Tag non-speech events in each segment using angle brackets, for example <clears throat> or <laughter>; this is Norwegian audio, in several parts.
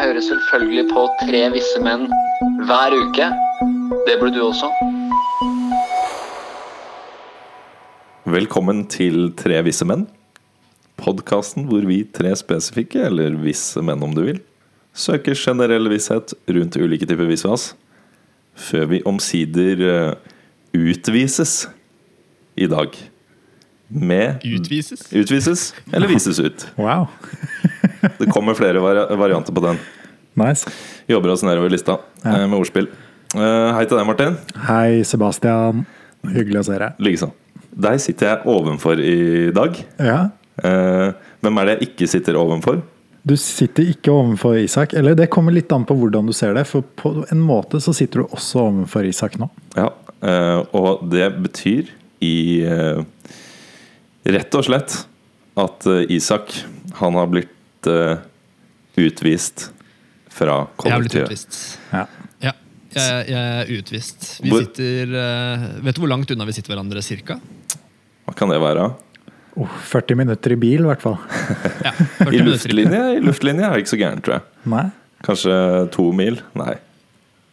Jeg hører selvfølgelig på Tre visse menn hver uke. Det burde du også. Velkommen til Tre visse menn. Podkasten hvor vi tre spesifikke, eller visse menn om du vil, søker generell visshet rundt ulike typer visvas, før vi omsider eh, utvises i dag. Med Utvises? Utvises, eller vises ut. <laughs> Wow. Det kommer flere varianter på den. Nice. Jobber oss nedover lista Ja. eh, med ordspill. Eh, Hei til deg, Martin. Hei, Sebastian. Hyggelig å se deg. Likeså. Deg sitter jeg ovenfor i dag. Ja. Eh, Hvem er det jeg ikke sitter ovenfor? Du sitter ikke ovenfor Isak. Eller det kommer litt an på hvordan du ser det. For på en måte så sitter du også ovenfor Isak nå. Ja, og det betyr i Rett og slett at Isak, han har blitt eh, utvist fra Jeg er blitt utvist. Ja. Ja, jeg, jeg er utvist. Vi Hvor- sitter uh, Vet du hvor langt unna vi sitter hverandre, cirka? Hva kan det være? Oh, 40 minutter i bil, i hvert fall. <laughs> Ja, <laughs> 40 I luftlinje, I luftlinje er det ikke så gærent, tror jeg. Nei? Kanskje to mil? Nei.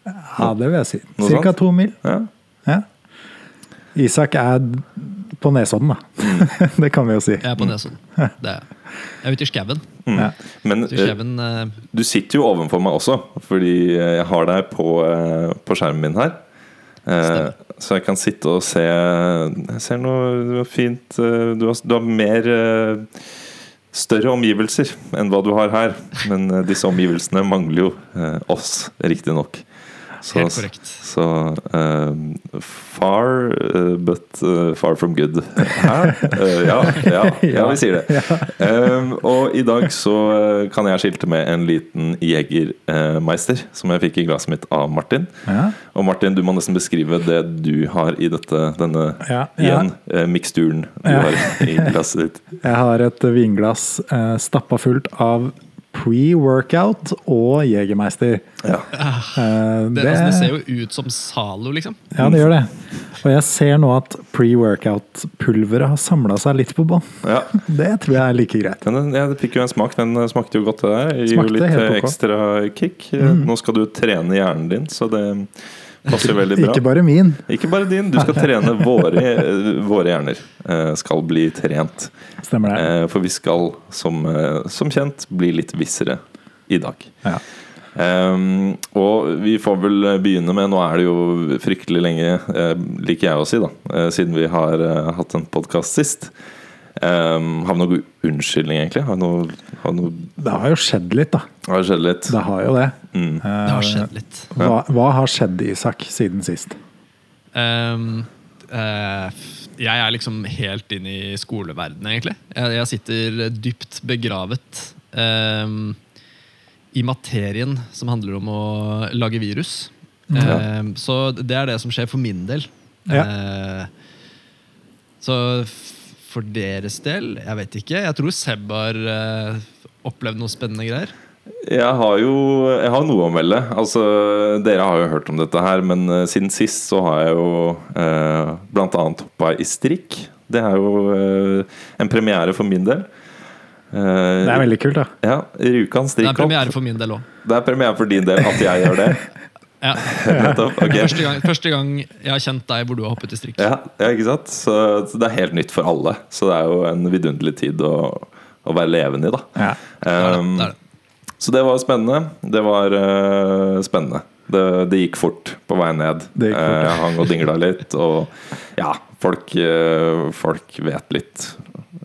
Ja, det vil jeg si. Cirka to mil. Ja. Ja. Isak er på Nesodden, da. <laughs> det kan vi jo si. Jeg er på Nesodden. Det er jeg. Jeg er ute i skauen. Ja. Men eh, skauen, eh, du sitter jo ovenfor meg også, fordi jeg har deg på, uh, på skjermen min her. Uh, Så jeg kan sitte og se Jeg ser noe fint Du har, du har mer større omgivelser enn hva du har her. Men disse omgivelsene mangler jo eh, oss, riktignok. Så, Helt korrekt. så eh, far, uh, but uh, far from good. <laughs> Hæ? Eh, ja, <laughs> ja, ja, vi sier det. Um, og i dag så kan jeg skilte med en liten Jegermeister som jeg fikk i glasset mitt av Martin. Ja. Og Martin, du må nesten beskrive det du har i dette, denne Ja, ja. igjen, miksturen du har i glasset ditt. <laughs> Jeg har et vinglass stappa fullt av pre-workout og Jegermeister. Ja. Uh, det, altså, det ser jo ut som Zalo, liksom. Ja, det gjør det. Og jeg ser nå at pre-workout-pulveret har samla seg litt på bånn. ja. <laughs> Det tror jeg er like greit. Men den, jeg fikk jo en smak. Den eh, smakte jo godt, det der. Gir jo litt eh, ekstra kick. Mm. Nå skal du trene hjernen din, så det passer veldig bra. Ikke bare min. Ikke bare din, du skal trene <laughs> våre, våre hjerner. eh, Skal bli trent. Stemmer det. Eh, For vi skal, som, eh, som kjent, bli litt vissere i dag. Ja. Um, og vi får vel begynne med Nå er det jo fryktelig lenge, liker jeg å si, da, siden vi har hatt en podkast sist. Um, har vi noen unnskyldning, egentlig? Har vi noe, har vi noe Det har jo skjedd litt, da. Har det skjedd litt? Det har jo det. Mm. Det har skjedd litt. Hva, hva har skjedd, Isak, siden sist? Um, uh, jeg er liksom helt inn i skoleverdenen, egentlig. Jeg, jeg sitter dypt begravet um, i materien som handler om å lage virus. Ehm, så det er det som skjer for min del. Ja. Uh, så for deres del, jeg vet ikke. Jeg tror Seb har eh, opplevd noe spennende greier. Jeg har jo jeg har noe å melde. Altså, dere har jo hørt om dette her, men eh, siden sist så har jeg jo eh, annet hoppa i strikk. Det er jo eh, en premiere for min del. Eh, Det er veldig kult, da. Ja, Rjukan Det er strikkhopp. premiere for min del òg. Det er premiere for din del at jeg gjør det. <laughs> Ja. <laughs> okay. Første, gang, første gang jeg har kjent deg hvor du har hoppet i strikk. Ja, ja, ikke sant? Så, så det er helt nytt for alle. Så det er jo en vidunderlig tid å, å være levende i, da. Ja. Det er det, Um, det er det. Så det var spennende. Det var uh, spennende. Det, det gikk fort på vei ned. Det gikk fort, Eh, jeg hang og dingla litt, og ja, folk, eh, folk vet litt.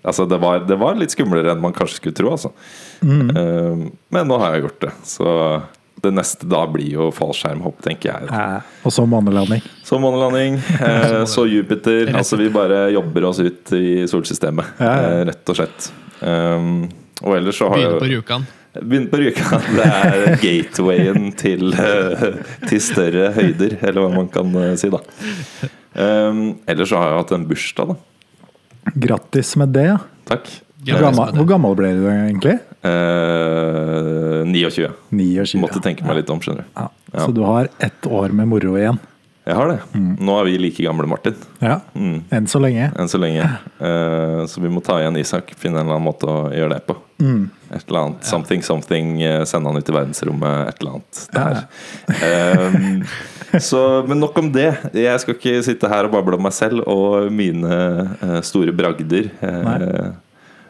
Altså, det var, det var litt skumlere enn man kanskje skulle tro, altså. Mm. Men nå har jeg gjort det, så det neste da blir jo fallskjermhopp, tenker jeg. Eh, Og så månelanding. Så månelanding, <laughs> eh, så Jupiter. Altså vi bare jobber oss ut i solsystemet, Ja, ja. eh, rett og slett. Um, og ellers så har Begynne på Rjukan. Begynn på Rjukan. <laughs> Det er gatewayen til, eh, til større høyder, eller hva man kan si, da. Um, ellers så har jeg hatt en bursdag, da. Grattis med det. Takk. Hvor gammel, hvor gammel ble du egentlig? Eh, 29. 29. Måtte tenke meg litt om, skjønner du. Ja. Ja. Så du har ett år med moro igjen. Jeg har det. Nå er vi like gamle, Martin. Ja. Mm. Enn så lenge. Enn så lenge. <laughs> Eh, så vi må ta igjen Isak. Finne en eller annen måte å gjøre det på. Et eller annet something something, eh, sende han ut i verdensrommet, et eller annet der. Ehm, så, men nok om det. Jeg skal ikke sitte her og bable om meg selv og mine eh, store bragder. Eh, Nei.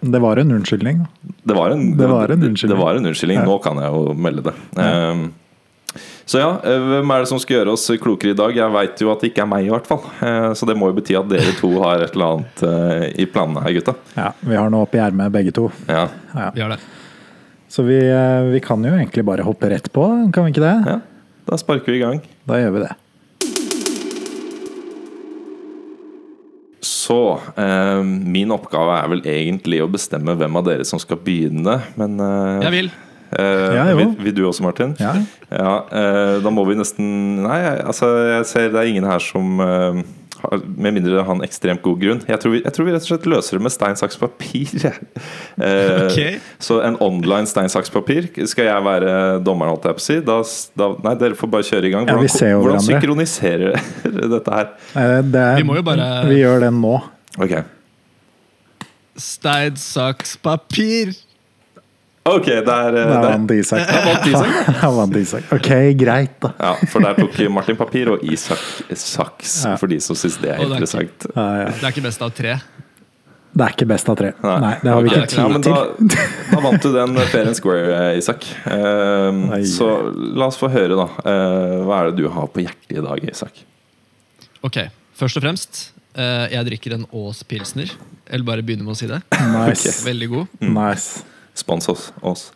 Det var en unnskyldning. det var en, Det var en unnskyldning. Det var en unnskyldning. Ja. Nå kan jeg jo melde det. Ehm, så ja, eh, hvem er det som skal gjøre oss klokere i dag? Jeg veit jo at det ikke er meg, i hvert fall. Eh, Så det må jo bety at dere to har et eller annet eh, i planene her, gutta. Ja, vi har noe opp i ermet begge to. Ja. Ja. Vi har det. Så vi, vi kan jo egentlig bare hoppe rett på, kan vi ikke det? ja. Da sparker vi i gang. Da gjør vi det. Så eh, min oppgave er vel egentlig å bestemme hvem av dere som skal begynne, men eh, Jeg vil. eh, Ja, jo. vil, vil du også, Martin? Ja. Ja, eh, da må vi nesten Nei, altså, jeg ser det er ingen her som eh, Med mindre det har en ekstremt god grunn. Jeg tror, vi, jeg tror vi rett og slett løser det med stein, saks, papir. <laughs> Eh, okay. Så en online stein, saks, papir. Skal jeg være dommeren, holdt jeg på å si? Da, da, nei, dere får bare kjøre i gang. Hvordan, ja, hvordan synkroniserer dere <laughs> dette her? Eh, Det er, Vi må jo bare- Vi gjør den nå. Ok, Stein, saks, papir! Ok, det er, eh, Da det er vant Isak. Jeg vant Isak, Han vant <laughs> Isak. Ok, greit, da. Ja, for der tok Martin papir og Isak saks, Ja. for de som syns det er Og det er interessant. Ja, ja. Det er ikke best av tre. Det er ikke best av tre. Nei, det har vi ikke ja, men tid da, til. da vant du den fair and square, eh, Isak. Um, så la oss få høre, da. Uh, hva er det du har på hjertet i dag, Isak? Ok, Først og fremst, Uh, jeg drikker en Aas pilsner. Eller bare begynner med å si det. Nice. Veldig god. nice. Spons oss. oss.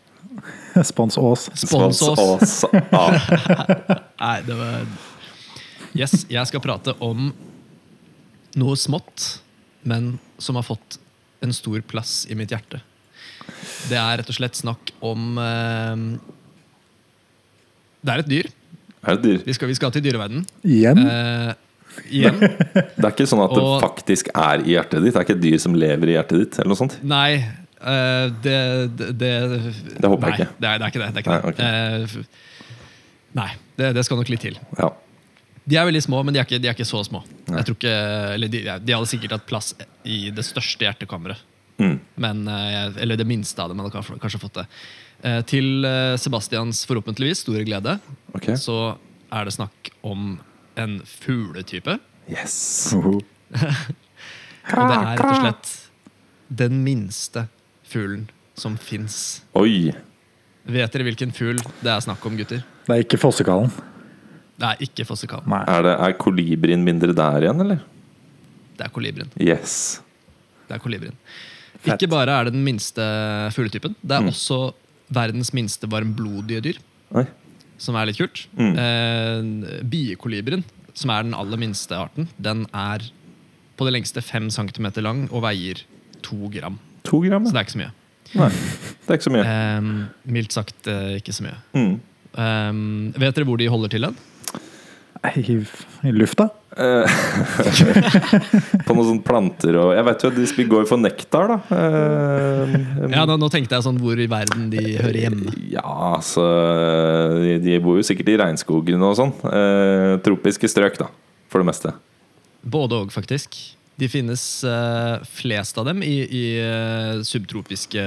Spons oss. Spons oss. Ah, <laughs> Nei, det var Yes, jeg skal prate om noe smått, men som har fått en stor plass i mitt hjerte. Det er rett og slett snakk om eh, Det er et dyr. er det dyr? Vi skal, vi skal til dyreverden. Igjen? Eh, igjen. Det er ikke sånn at det Og- faktisk er i hjertet ditt? Det er ikke et dyr som lever i hjertet ditt? Eller noe sånt? Nei, eh, det, det, det Det håper jeg ikke. Det er, det er ikke det. er ikke Nei, det. uh, nei det, skal nok litt til. Ja. De er veldig små, men de er ikke, de er ikke så små. Nei. Jeg tror ikke, eller de, de hadde sikkert hatt plass i det største hjertekammeret. Mm. Men, eh, eller det minste av dem hadde kanskje, fått det. Uh, Til eh, Sebastians forhåpentligvis store glede okay. så er det snakk om en fugletype. Yes. -huh. <laughs> Og det er rett og slett den minste fuglen som fins. Oi. Vet dere hvilken fugl det er snakk om, gutter? Det er ikke fossekallen. Det er ikke fossekallen. Nei. Er, det, er kolibrien mindre der igjen, eller? Det er kolibrien. Yes. Det er kolibrien. Fett. Ikke bare er det den minste fugletypen, det er Mm. også verdens minste varmblodige dyr, Oi. som er litt kult. Mm. Eh, biekolibrien, som er den aller minste arten, den er på det lengste fem centimeter lang og veier to gram. To gram? Så det er ikke så mye. Nei, det er ikke så mye. Um, mildt sagt uh, ikke så mye. Mm. Um, vet dere hvor de holder til hen? I, I lufta? Eh, <laughs> på noen sånne planter og Jeg vet jo at de går for nektar, da. Eh, Ja, nå, nå tenkte jeg sånn hvor i verden de hører hjemme. Ja, altså de, de bor jo sikkert i regnskogen og sånn. Uh, tropiske strøk, da. For det meste. Både og, faktisk. De finnes uh, flest av dem i, i uh, subtropiske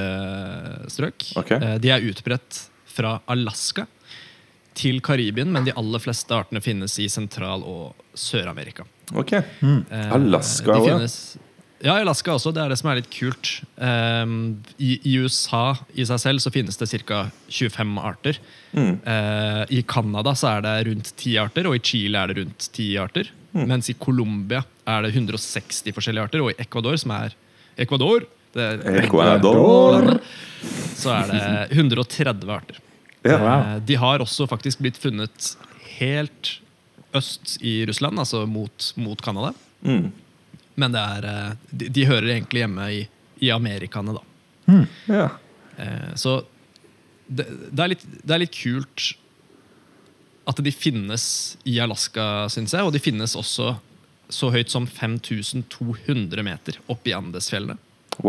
strøk. Okay. Uh, de er utbredt fra Alaska til Karibien, men de aller fleste artene finnes i Sentral- og Sør-Amerika. Ok. Eh, Alaska òg? ja. finnes, ja, Alaska også. Det er det som er litt kult. Um, i, I USA i seg selv så finnes det ca. 25 arter. Mm. Eh, I Canada så er det rundt 10 arter, og i Chile er det rundt 10 arter. Mm. Mens i Colombia er det 160 forskjellige arter, og i Ecuador, som er Ecuador, det er, Ecuador. så er det 130 arter. Ja. Wow. De har også faktisk blitt funnet helt øst i Russland, altså mot, mot Canada. Mm. Men det er, eh, de, de hører egentlig hjemme i, i Amerikane, da. ja. Eh, Så det, det, er litt, det er litt kult at de finnes i Alaska, syns jeg. Og de finnes også så høyt som 5200 meter opp i Andesfjellene.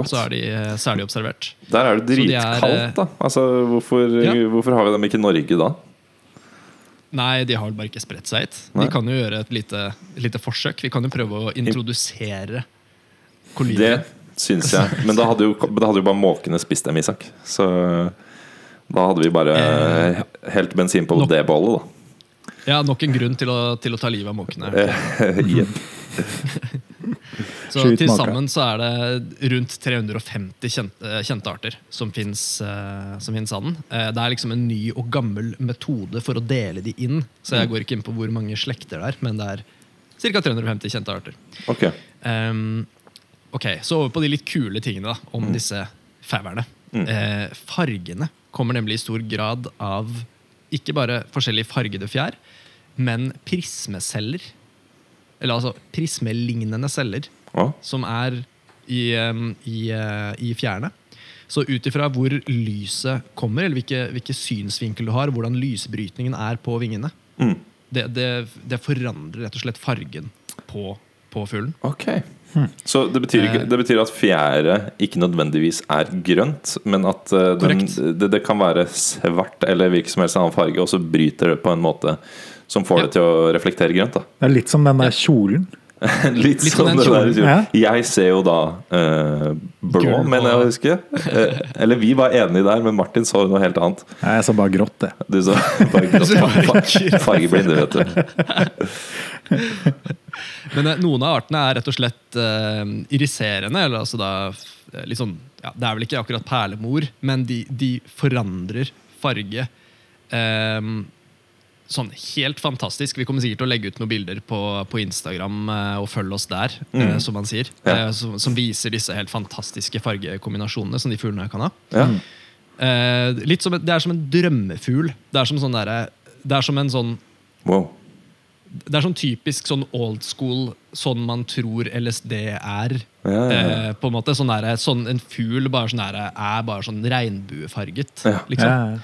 Så er de, særlig så er de observert. Der er det dritkaldt, da. Altså, hvorfor, Ja. hvorfor har vi dem ikke i Norge da? Nei, de har bare ikke spredt seg hit. Vi kan jo gjøre et lite, et lite forsøk. Vi kan jo prøve å introdusere Det kolibri. syns jeg. Men da hadde jo, da hadde jo bare måkene spist dem, Isak. Så da hadde vi bare Eh, helt bensin på det bålet, da. Ja, Nok en grunn til å, til å ta livet av munkene. <laughs> Jepp. Så til sammen så er det rundt 350 kjente, kjente arter som fins uh, av. Eh, det er liksom en ny og gammel metode for å dele de inn. Så Mm. jeg går ikke inn på hvor mange slekter det er, men det er ca. 350 kjente arter. Ok. Um, ok, Så over på de litt kule tingene da, om Mm. disse fauerne. Eh, fargene kommer nemlig i stor grad av ikke bare forskjellige fargede fjær, men prismeceller. Eller altså prismelignende celler ja. som er i, i, eh, i fjærene. Så ut ifra hvor lyset kommer, eller hvilke, hvilke synsvinkel du har, hvordan lysbrytningen er på vingene, Mm. det, det, det forandrer rett og slett fargen på, på fuglen. Ok. Så det betyr, ikke, Eh. det betyr at fjære ikke nødvendigvis er grønt, men at eh, den, det, det kan være svart eller hvilken som helst annen farge, og så bryter det på en måte som får Ja. det til å reflektere grønt. da Det er litt som den der kjolen. <laughs> Litt, Litt som den der kjolen. der, Jeg ser jo da uh, blå, Gul mener jeg å huske. Eh, eller vi var enige der, men Martin så noe helt annet. Nei, Jeg sa bare grått, det. Du så <laughs> bare grått. <laughs> fargeblinde, vet du. Men eh, noen av artene er rett og slett uh, iriserende. Eller altså da liksom, ja, Det er vel ikke akkurat perlemor, men de, de forandrer farge. Um, sånn helt fantastisk. Vi kommer sikkert til å legge ut noen bilder på, på Instagram eh, og følge oss der, eh, som man sier. Ja. eh, som, som viser disse helt fantastiske fargekombinasjonene som de fuglene kan ha. Ja. Eh, litt som, det er som en drømmefugl. Det er som, sånn der, det er som en sånn Wow. Det er sånn typisk sånn old school, sånn man tror LSD er. Ja, ja, ja. Eh, på En måte sånn der, sånn En fugl bare sånn der, er bare sånn regnbuefarget. Ja. Liksom. Ja,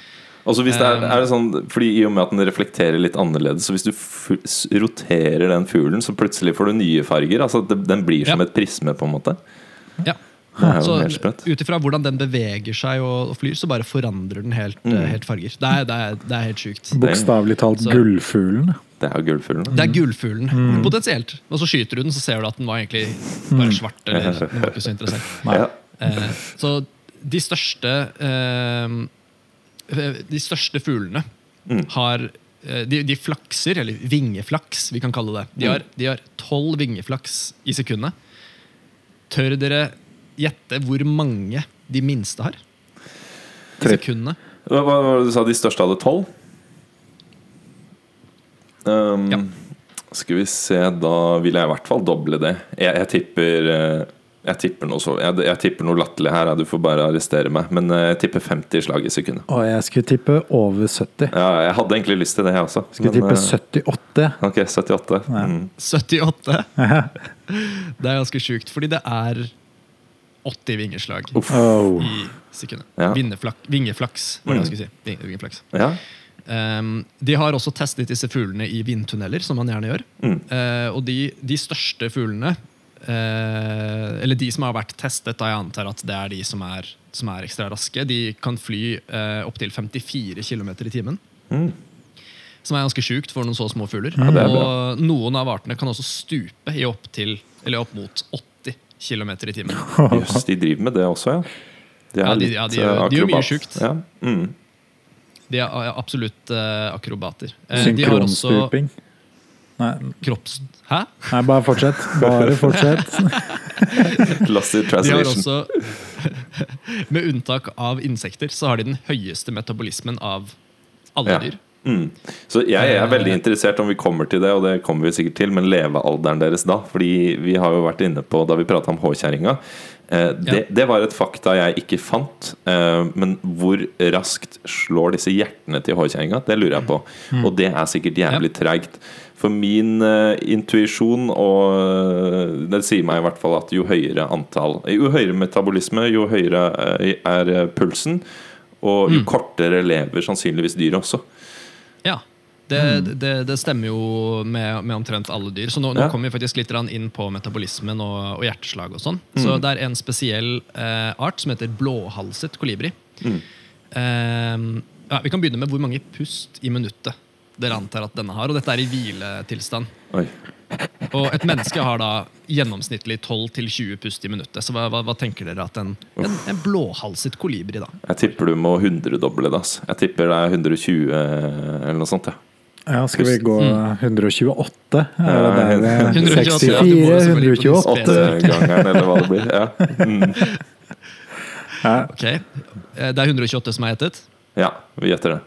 Og så hvis det er, Um, er det sånn Fordi I og med at den reflekterer litt annerledes, så hvis du roterer den fuglen, så plutselig får du nye farger. Altså det, Den blir som Ja. et prisme, på en måte. Ja. Så. Ut ifra hvordan den beveger seg og, og flyr, så bare forandrer den helt, Mm. eh, helt farger. Det er, det er, det er helt sjukt. Bokstavelig talt Så- gullfuglen. Det er gullfuglen. Det er gullfuglen, potensielt. Og så skyter du den, så ser du at den var egentlig bare svart. Eller den <laughs> var ikke så interessert. Ja. Eh, så de største eh, De største fuglene har eh, de, de flakser, eller vingeflaks, vi kan kalle det. De har, de har tolv vingeflaks i sekundet. Tør dere gjette hvor mange de minste har? I sekundet. hva var det du sa de største hadde tolv? Um, Ja. Skal vi se, da vil jeg i hvert fall doble det. Jeg, jeg tipper eh, Jeg tipper noe så jeg, jeg tipper noe latterlig her, du får bare arrestere meg. Men eh, jeg tipper 50 slag i sekundet. Og jeg skulle tippe over 70. Ja, jeg hadde egentlig lyst til det, jeg også. Skulle Men, tippe eh, 78. Ok, 78. Ja. Mm. 78. <laughs> Det er ganske sjukt, fordi det er 80 vingeslag Uff. I sekundet. Ja. Vingeflaks, var det Mm. jeg skulle si. Vingeflaks. Ja. Um, de har også testet disse fuglene i vindtunneler, som man gjerne gjør. Mm. Uh, og de, de største fuglene, uh, eller de som har vært testet, da jeg antar at det er de som er, som er ekstra raske, de kan fly uh, opptil 54 km i timen. Mm. Som er ganske sjukt for noen så små fugler. er og noen av artene kan også stupe i opp, til, eller opp mot 80 km i timen. <laughs> Jøss, de driver med det også, ja. <laughs> De er Ja, de- litt ja, de de, de gjør mye sjukt. Ja. Mm. De er absolutt eh, akrobater. Eh, de har også Synkronstuping. Nei, kropps... Hæ? nei, bare fortsett. Bare fortsett. <laughs> Lost in De har translation. også, <laughs> med unntak av insekter, så har de den høyeste metabolismen av alle Ja. dyr. Mm. Så jeg er veldig interessert om vi kommer til det, og det kommer vi sikkert til, men levealderen deres da. Fordi vi har jo vært inne på, da vi prata om håkjerringa det, Ja. det var et fakta jeg ikke fant. Eh, men hvor raskt slår disse hjertene til hårkjerringa? Det lurer jeg på. Og det er sikkert jævlig treigt. For min uh, intuisjon og eh, Det sier meg i hvert fall at jo høyere antall Jo høyere metabolisme, jo høyere eh, er eh, pulsen. Og jo kortere lever sannsynligvis dyret også. Ja. Det, Mm. det, det stemmer jo med, med omtrent alle dyr. Så nå, nå Ja. kommer vi faktisk litt inn på metabolismen og, og hjerteslag. og sånn. Mm. Så det er en spesiell eh, art som heter blåhalset kolibri. Mm. Eh, ja, vi kan begynne med hvor mange pust i minuttet dere antar at denne har. Og dette er i hviletilstand. Oi. Og et menneske har da gjennomsnittlig 12-20 pust i minuttet. Så hva, hva, hva tenker dere at en, en, en blåhalset kolibri, da? Jeg tipper du må hundredoble det. Jeg tipper det er 120 eller noe sånt. Ja. Ja, skal vi gå 128? Er Ja, det der vi- 128, ja, 64, selvfølgelig på de 128 Åttegangeren, eller hva det blir. Ja. Mm. Ok, eh, Det er 128 som er gjettet. ja, vi gjetter det.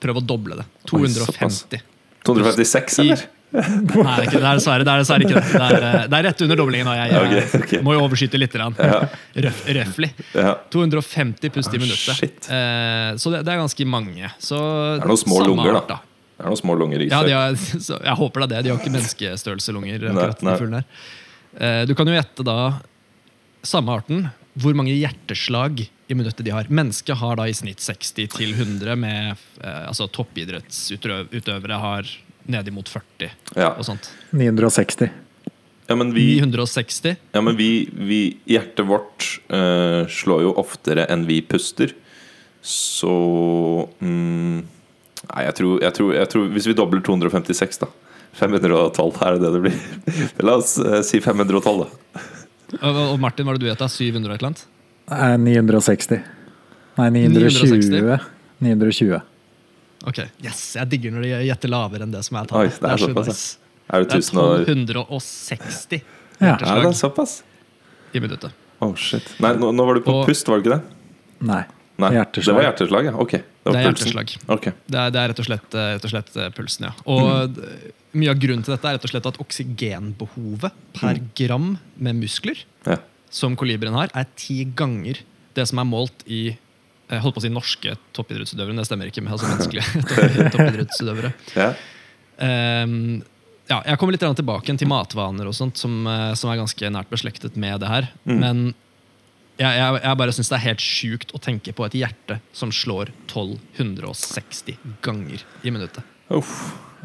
Prøv å doble det. 250. 256, eller? Nei, det er, ikke, det er dessverre det er dessverre ikke det. Det er, eh, det er rett under doblingen. Jeg, jeg, okay, okay. må jo overskyte litt. Ja. Røf, røfflig. Ja. 250 pust i minuttet. Eh, så det, det er ganske mange. Så Det er noen små lunger, da. Det er noen små lunger i Ja, de har, <laughs> så jeg håper det er det. De har ikke fuglene her. Eh, Du kan jo gjette da samme arten hvor mange hjerteslag i minuttet de har. Mennesket har da i snitt 60 til 100, med eh, altså toppidrettsutøvere har nedimot 40 Ja. og sånt. 960. Ja, men vi, 960. ja, men vi, vi Hjertet vårt uh, slår jo oftere enn vi puster. Så mm, Nei, jeg tror, jeg, tror, jeg tror Hvis vi dobler 256, da. 512, er det det det blir? <laughs> La oss eh, si 512, da. Og Martin, hva var det du gjetta? 700 og et eller annet? Nei, 960. Nei, 920. 920. Ok, yes, Jeg digger når de gjetter lavere enn det som er Oi, tallet. det er såpass, ja. nice. Er det Det er 1000 1260 Ja. Ja, det er såpass? i minuttet. Oh, shit. Nei, nå, nå var du på Og- pust, var det ikke det? Nei. Nei, Hjerteslag. Det var hjerteslag, ja. Ok. Det, Det er hjerteslag. Okay. Det er, det er rett, og slett, eh, rett og slett eh, pulsen, ja. Og mm. mye av grunnen til dette er rett og slett at oksygenbehovet per gram med muskler Ja. som kolibrien har, er ti ganger det som er målt i jeg holdt på å si norske toppidrettsutøvere, det stemmer ikke med altså menneskelige <laughs> topp- toppidrettsutøvere. Ja. Um, ja, jeg kommer litt tilbake til matvaner og sånt, som, som er ganske nært beslektet med det her. Mm. Men jeg, jeg, jeg bare syns det er helt sjukt å tenke på et hjerte som slår 1260 ganger i minuttet. Uff.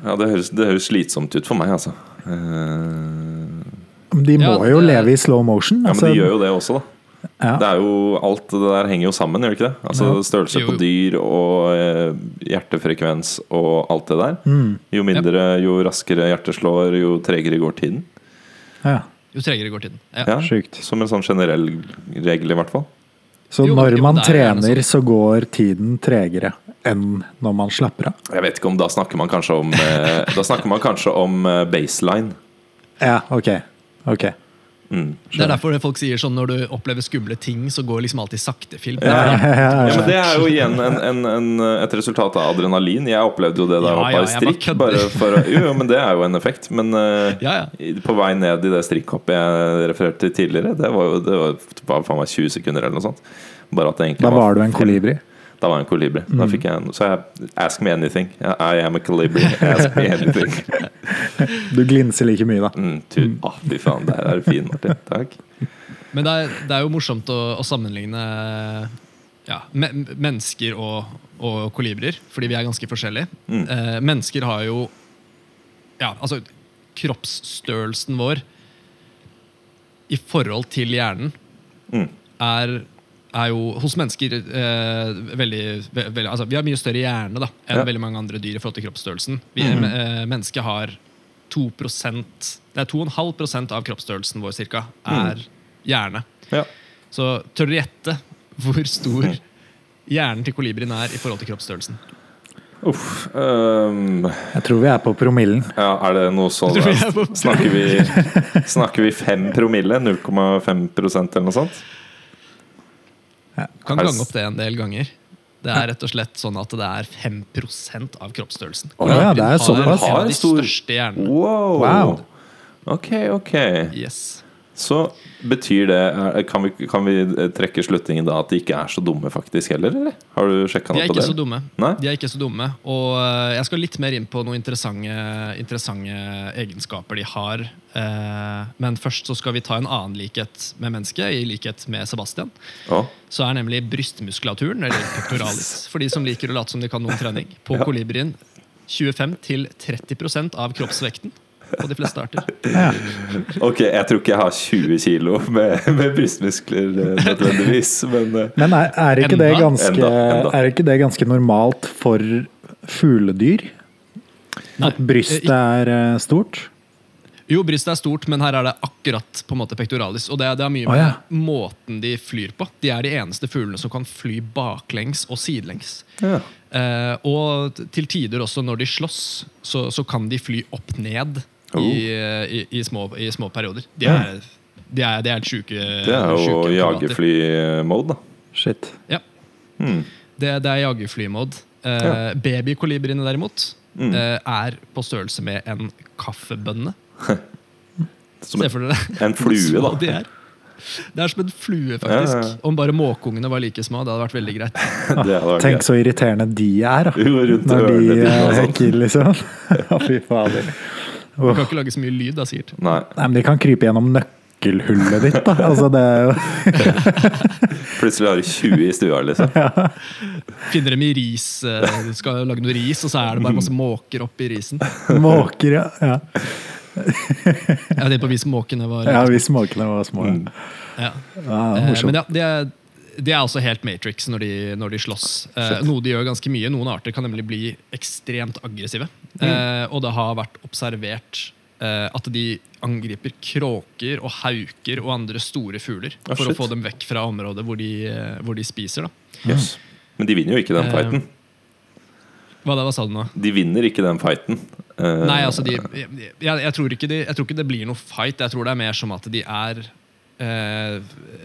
Ja, det høres, det høres slitsomt ut for meg, altså. Uh... De må Ja, jo leve i slow motion. ja, men altså. de gjør jo det også, da. Ja. Det er jo, alt det der henger jo sammen, gjør det ikke det? Altså Ja. Størrelse på dyr og eh, hjertefrekvens og alt det der. Mm. Jo mindre, jo raskere hjertet slår, jo tregere går tiden. ja. Jo tregere går tiden. Ja. Ja, Sjukt. Som en sånn generell regel, i hvert fall. Så Jo, når man er trener, så går tiden tregere enn når man slapper av. Jeg vet ikke om Da snakker man kanskje om eh, Da snakker man kanskje om eh, baseline. Ja, ok. ok. Mm, Det er derfor folk sier sånn når du opplever skumle ting, så går liksom alltid saktefilm. Ja. Ja, ja, Ja, men Det er jo igjen en, en, en, et resultat av adrenalin. Jeg opplevde jo det da jeg hoppa ja, i bare strikk. Bare for, å- jo, men det er jo en effekt. Men uh, Ja, ja. på vei ned i det strikkhoppet jeg refererte til tidligere, det var jo det var, det var faen meg 20 sekunder eller noe sånt. Bare at det egentlig Da var du en kolibri. Da var jeg en kolibri. Mm. Da fikk jeg en, så jeg Ask me anything. I am a kolibri. Ask me <laughs> anything. Du glinser like mye, da. Mm, Fy oh, faen, der er du fin, Martin. Takk. Men det er, det er jo morsomt å, å sammenligne ja, men, mennesker og, og kolibrier, fordi vi er ganske forskjellige. Mm. Eh, mennesker har jo ja, altså kroppsstørrelsen vår i forhold til hjernen Mm. er, er jo hos mennesker eh, veldig, ve veldig altså, Vi har mye større hjerne da, enn Ja. veldig mange andre dyr i forhold til kroppsstørrelsen. Vi, mm. eh, mennesket har 2 Det er 2,5 av kroppsstørrelsen vår cirka, Mm. er hjerne. Ja. Så tør du gjette hvor stor hjernen til kolibrien er i forhold til kroppsstørrelsen? Uff. Um, Jeg tror vi er på promillen. ja, er det noe sånn vi er Snakker vi, snakker vi 5 promille? 0,5% eller noe sånt? Du kan gange opp det en del ganger. Det er rett og slett sånn at det er 5% av kroppsstørrelsen. Oh, ja, det er såpass. Har Har de største hjernene. Wow. Wow. Ok, ok. Yes. Så betyr det Kan vi, kan vi trekke slutningen da at de ikke er så dumme faktisk heller, eller? Har du sjekka noe på det? så dumme. Nei? De er ikke så dumme Og eh, jeg skal litt mer inn på noen interessante, interessante egenskaper de har. Eh, Men først så skal vi ta en annen likhet med mennesket, i likhet med Sebastian. Oh. Så er nemlig brystmuskulaturen, eller pectoralis, <laughs> for de som liker å late som de kan noen trening, på Ja. kolibrien 25-30% av kroppsvekten på de fleste arter. Ja. Ok, jeg tror ikke jeg har 20 kilo med, med brystmuskler eh, nødvendigvis, men eh, Men er, er, ikke det ganske, Enda, enda. er ikke det ganske normalt for fugledyr? At brystet er eh, stort? Jo, brystet er stort, men her er det akkurat på en måte pectoralis. Og det, det er mye med med ja. måten de flyr på. De er de eneste fuglene som kan fly baklengs og sidelengs. Ja. Eh, og til tider også når de slåss, så, så kan de fly opp ned Oh. i, eh, i, i, små, i små perioder. De Ja. er, de er, de er helt sjuke. Det er jo jagerfly-mode, da. Shit. Ja. Mm. Det, det er jagerflymode. Eh, Ja. Babykolibriene derimot Mm. eh, er på størrelse med en kaffebønne. <laughs> Som Se for dere en flue, <laughs> da. de er. Det er som en flue, faktisk. Ja, ja, ja. Om bare måkeungene var like små. Det hadde vært veldig greit. <laughs> Vært Tenk så irriterende de er, da. Rundt Når de eh, sånn. hekker, liksom. Fy fader. Du kan ikke lage så mye lyd, da, sikkert. Nei. Nei, men de kan krype gjennom nøkkelhullet ditt, da. Altså, det er jo <laughs> Plutselig har du 20 i stua, liksom. Finner dem i ris. eh, Du skal lage noe ris, og så er det bare masse måker oppi risen. måker, ja. ja. Jeg vet ikke på hvis måkene var Ja, hvis måkene var små. Mm. Ja. Ja, Eh. Men ja, det er, det er også helt Matrix når de, når de slåss. Eh, noe de gjør ganske mye. Noen arter kan nemlig bli ekstremt aggressive. Mm. Eh, og det har vært observert eh, at de angriper kråker og hauker og andre store fugler. ja, for shit. å få dem vekk fra området hvor de, eh, hvor de spiser. Da. Yes. Men de vinner jo ikke den Eh, fighten. Hva, da, hva sa du nå? De vinner ikke den fighten. Uh, Nei, altså de, jeg, jeg, jeg, tror ikke de, jeg tror ikke det blir noe fight. Jeg tror det er mer som at de er uh,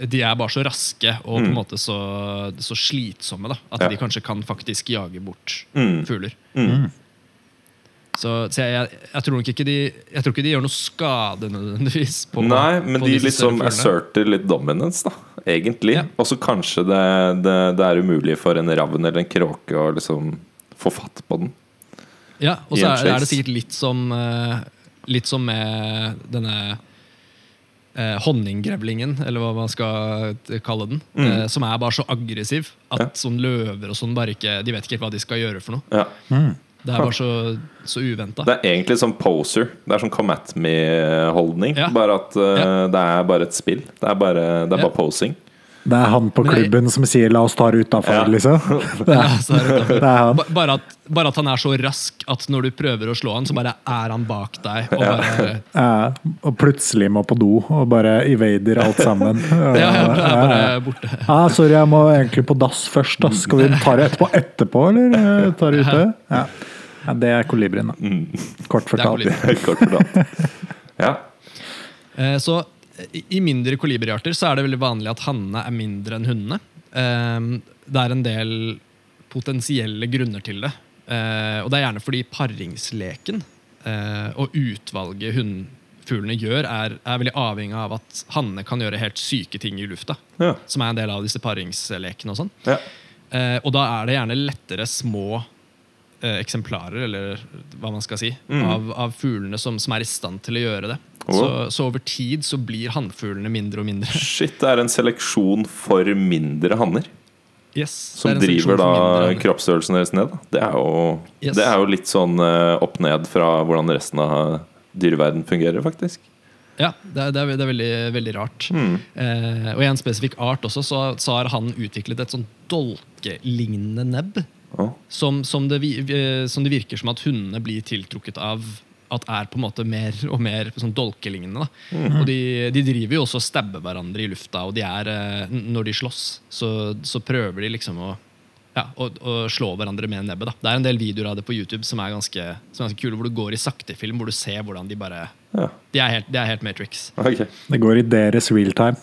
De er bare så raske og på en måte så, så slitsomme da, at Mm. Ja. de kanskje kan faktisk jage bort Mm. fugler. Mm. Så, så jeg, jeg, tror nok ikke de Jeg tror ikke de gjør noe skade nødvendigvis. På, Nei, men på de liksom asserter litt dominance, da. Egentlig. Ja. Og så kanskje det, det, det er umulig for en ravn eller en kråke å liksom få fatt på den. Ja, og så er, er det sikkert litt som eh, Litt som med denne eh, honninggrevlingen, eller hva man skal kalle den. eh, som er bare så aggressiv at Mm. Ja. sånn løver og sånn bare ikke De vet ikke helt hva de skal gjøre for noe. Ja. Det er bare så, så uventa. Det er egentlig som poser. Det er som come at me-holdning. Ja. Bare at uh, Ja. det er bare et spill. Det er bare, det er Ja. bare posing. Det er han på Men jeg- klubben som sier 'la oss ta det utafor', Ja. liksom. <laughs> Det er, er det, <laughs> det er han. Bare, at, bare at han er så rask at når du prøver å slå han, så bare er han bak deg. Og bare, <laughs> Ja, og plutselig må på do og bare evader alt sammen. ja, ja, er bare borte. Ja, sorry, jeg må egentlig på dass først. Da. Skal vi ta det etterpå, etterpå eller eh, ta det ute? Ja. ja, Det er kolibrien, da. Kort Det er fortalt. kolibri. Kort fortalt. Ja. Eh, Så i- mindre kolibriarter så er det veldig vanlig at hannene er mindre enn hundene. Eh, Det er en del potensielle grunner til det. Eh, Og det er gjerne fordi paringsleken eh, og utvalget hunnfuglene gjør, er, er veldig avhengig av at hannene kan gjøre helt syke ting i lufta. Ja. Som er en del av disse paringslekene og sånn. ja. Eh, og da er det gjerne lettere små eksemplarer, eller hva man skal si, av, av fuglene som, som er i stand til å gjøre det. Så, så over tid så blir hannfuglene mindre og mindre. <laughs> Shit, det er en seleksjon for mindre hanner. Yes, Som det er en driver da kroppsstørrelsen deres ned. da. Det er jo, Yes. det er jo litt sånn eh, opp ned fra hvordan resten av dyreverden fungerer, faktisk. Ja, det er, det er, det er veldig, veldig rart. Mm. Eh, og i en spesifikk art også, så, så har han utviklet et sånn dolkelignende nebb. Oh. Som, som, det, eh, som det virker som at hundene blir tiltrukket av at er på en måte mer og mer sånn dolkelignende. Mm. Og de, de driver jo også og stabber hverandre i lufta, og de er, eh, når de slåss, så, så prøver de liksom å, ja, å, å slå hverandre med nebbet. Da. Det er en del videoer av det på YouTube som er ganske, som er ganske kule, hvor du går i saktefilm, hvor du ser hvordan de bare Ja. De er helt, de er helt Matrix. Okay. Det går i deres realtime.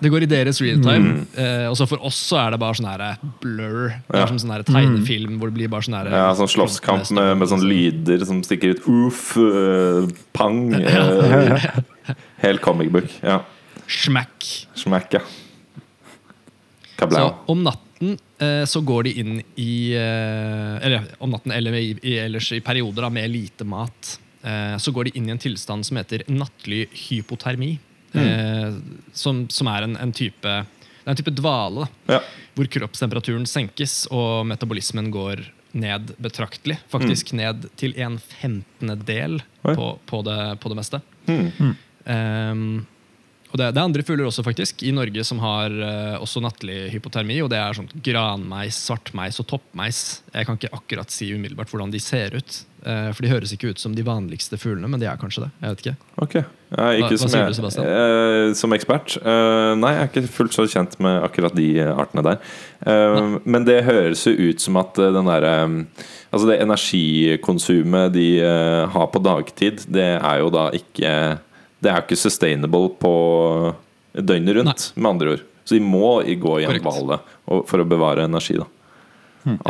Det går i deres real time. Mm. Eh, og så for oss så er det bare sånn her blur. Ja. som sånn her tegnefilm hvor det blir bare sånn her Ja, sånn slåsskamp med, med sånne lyder som stikker ut. Uff, uh, pang. <laughs> eh, helt comic book. Ja. Smack. Smack, ja. Så Kablau. om natten eh, så går de inn i eh, Eller om natten eller i, i, ellers i perioder da, med lite mat. Eh, så går de inn i en tilstand som heter nattlig hypotermi. Eh, som, som er en, en type Det er en type dvale. Ja. hvor kroppstemperaturen senkes og metabolismen går ned betraktelig. Faktisk ned til en femtendedel på, på, det, på det meste. Mm. Um, og det, det er andre fugler også faktisk i Norge som har uh, også nattlig hypotermi. og Det er sånn granmeis, svartmeis og toppmeis. Jeg kan ikke akkurat si umiddelbart hvordan de ser ut. Eh, for de høres ikke ut som de vanligste fuglene, men de er kanskje det. jeg vet ikke. Ok. Jeg ikke Hva- hva sier du, Sebastian? eh, som ekspert? Eh, nei, jeg er ikke fullt så kjent med akkurat de eh, artene der. Eh, men det høres jo ut som at eh, den derre Altså det energikonsumet de har på dagtid, det er jo da ikke Det er jo ikke sustainable på døgnet rundt, med andre ord. Så de må gå i en hvale for å bevare energi, da.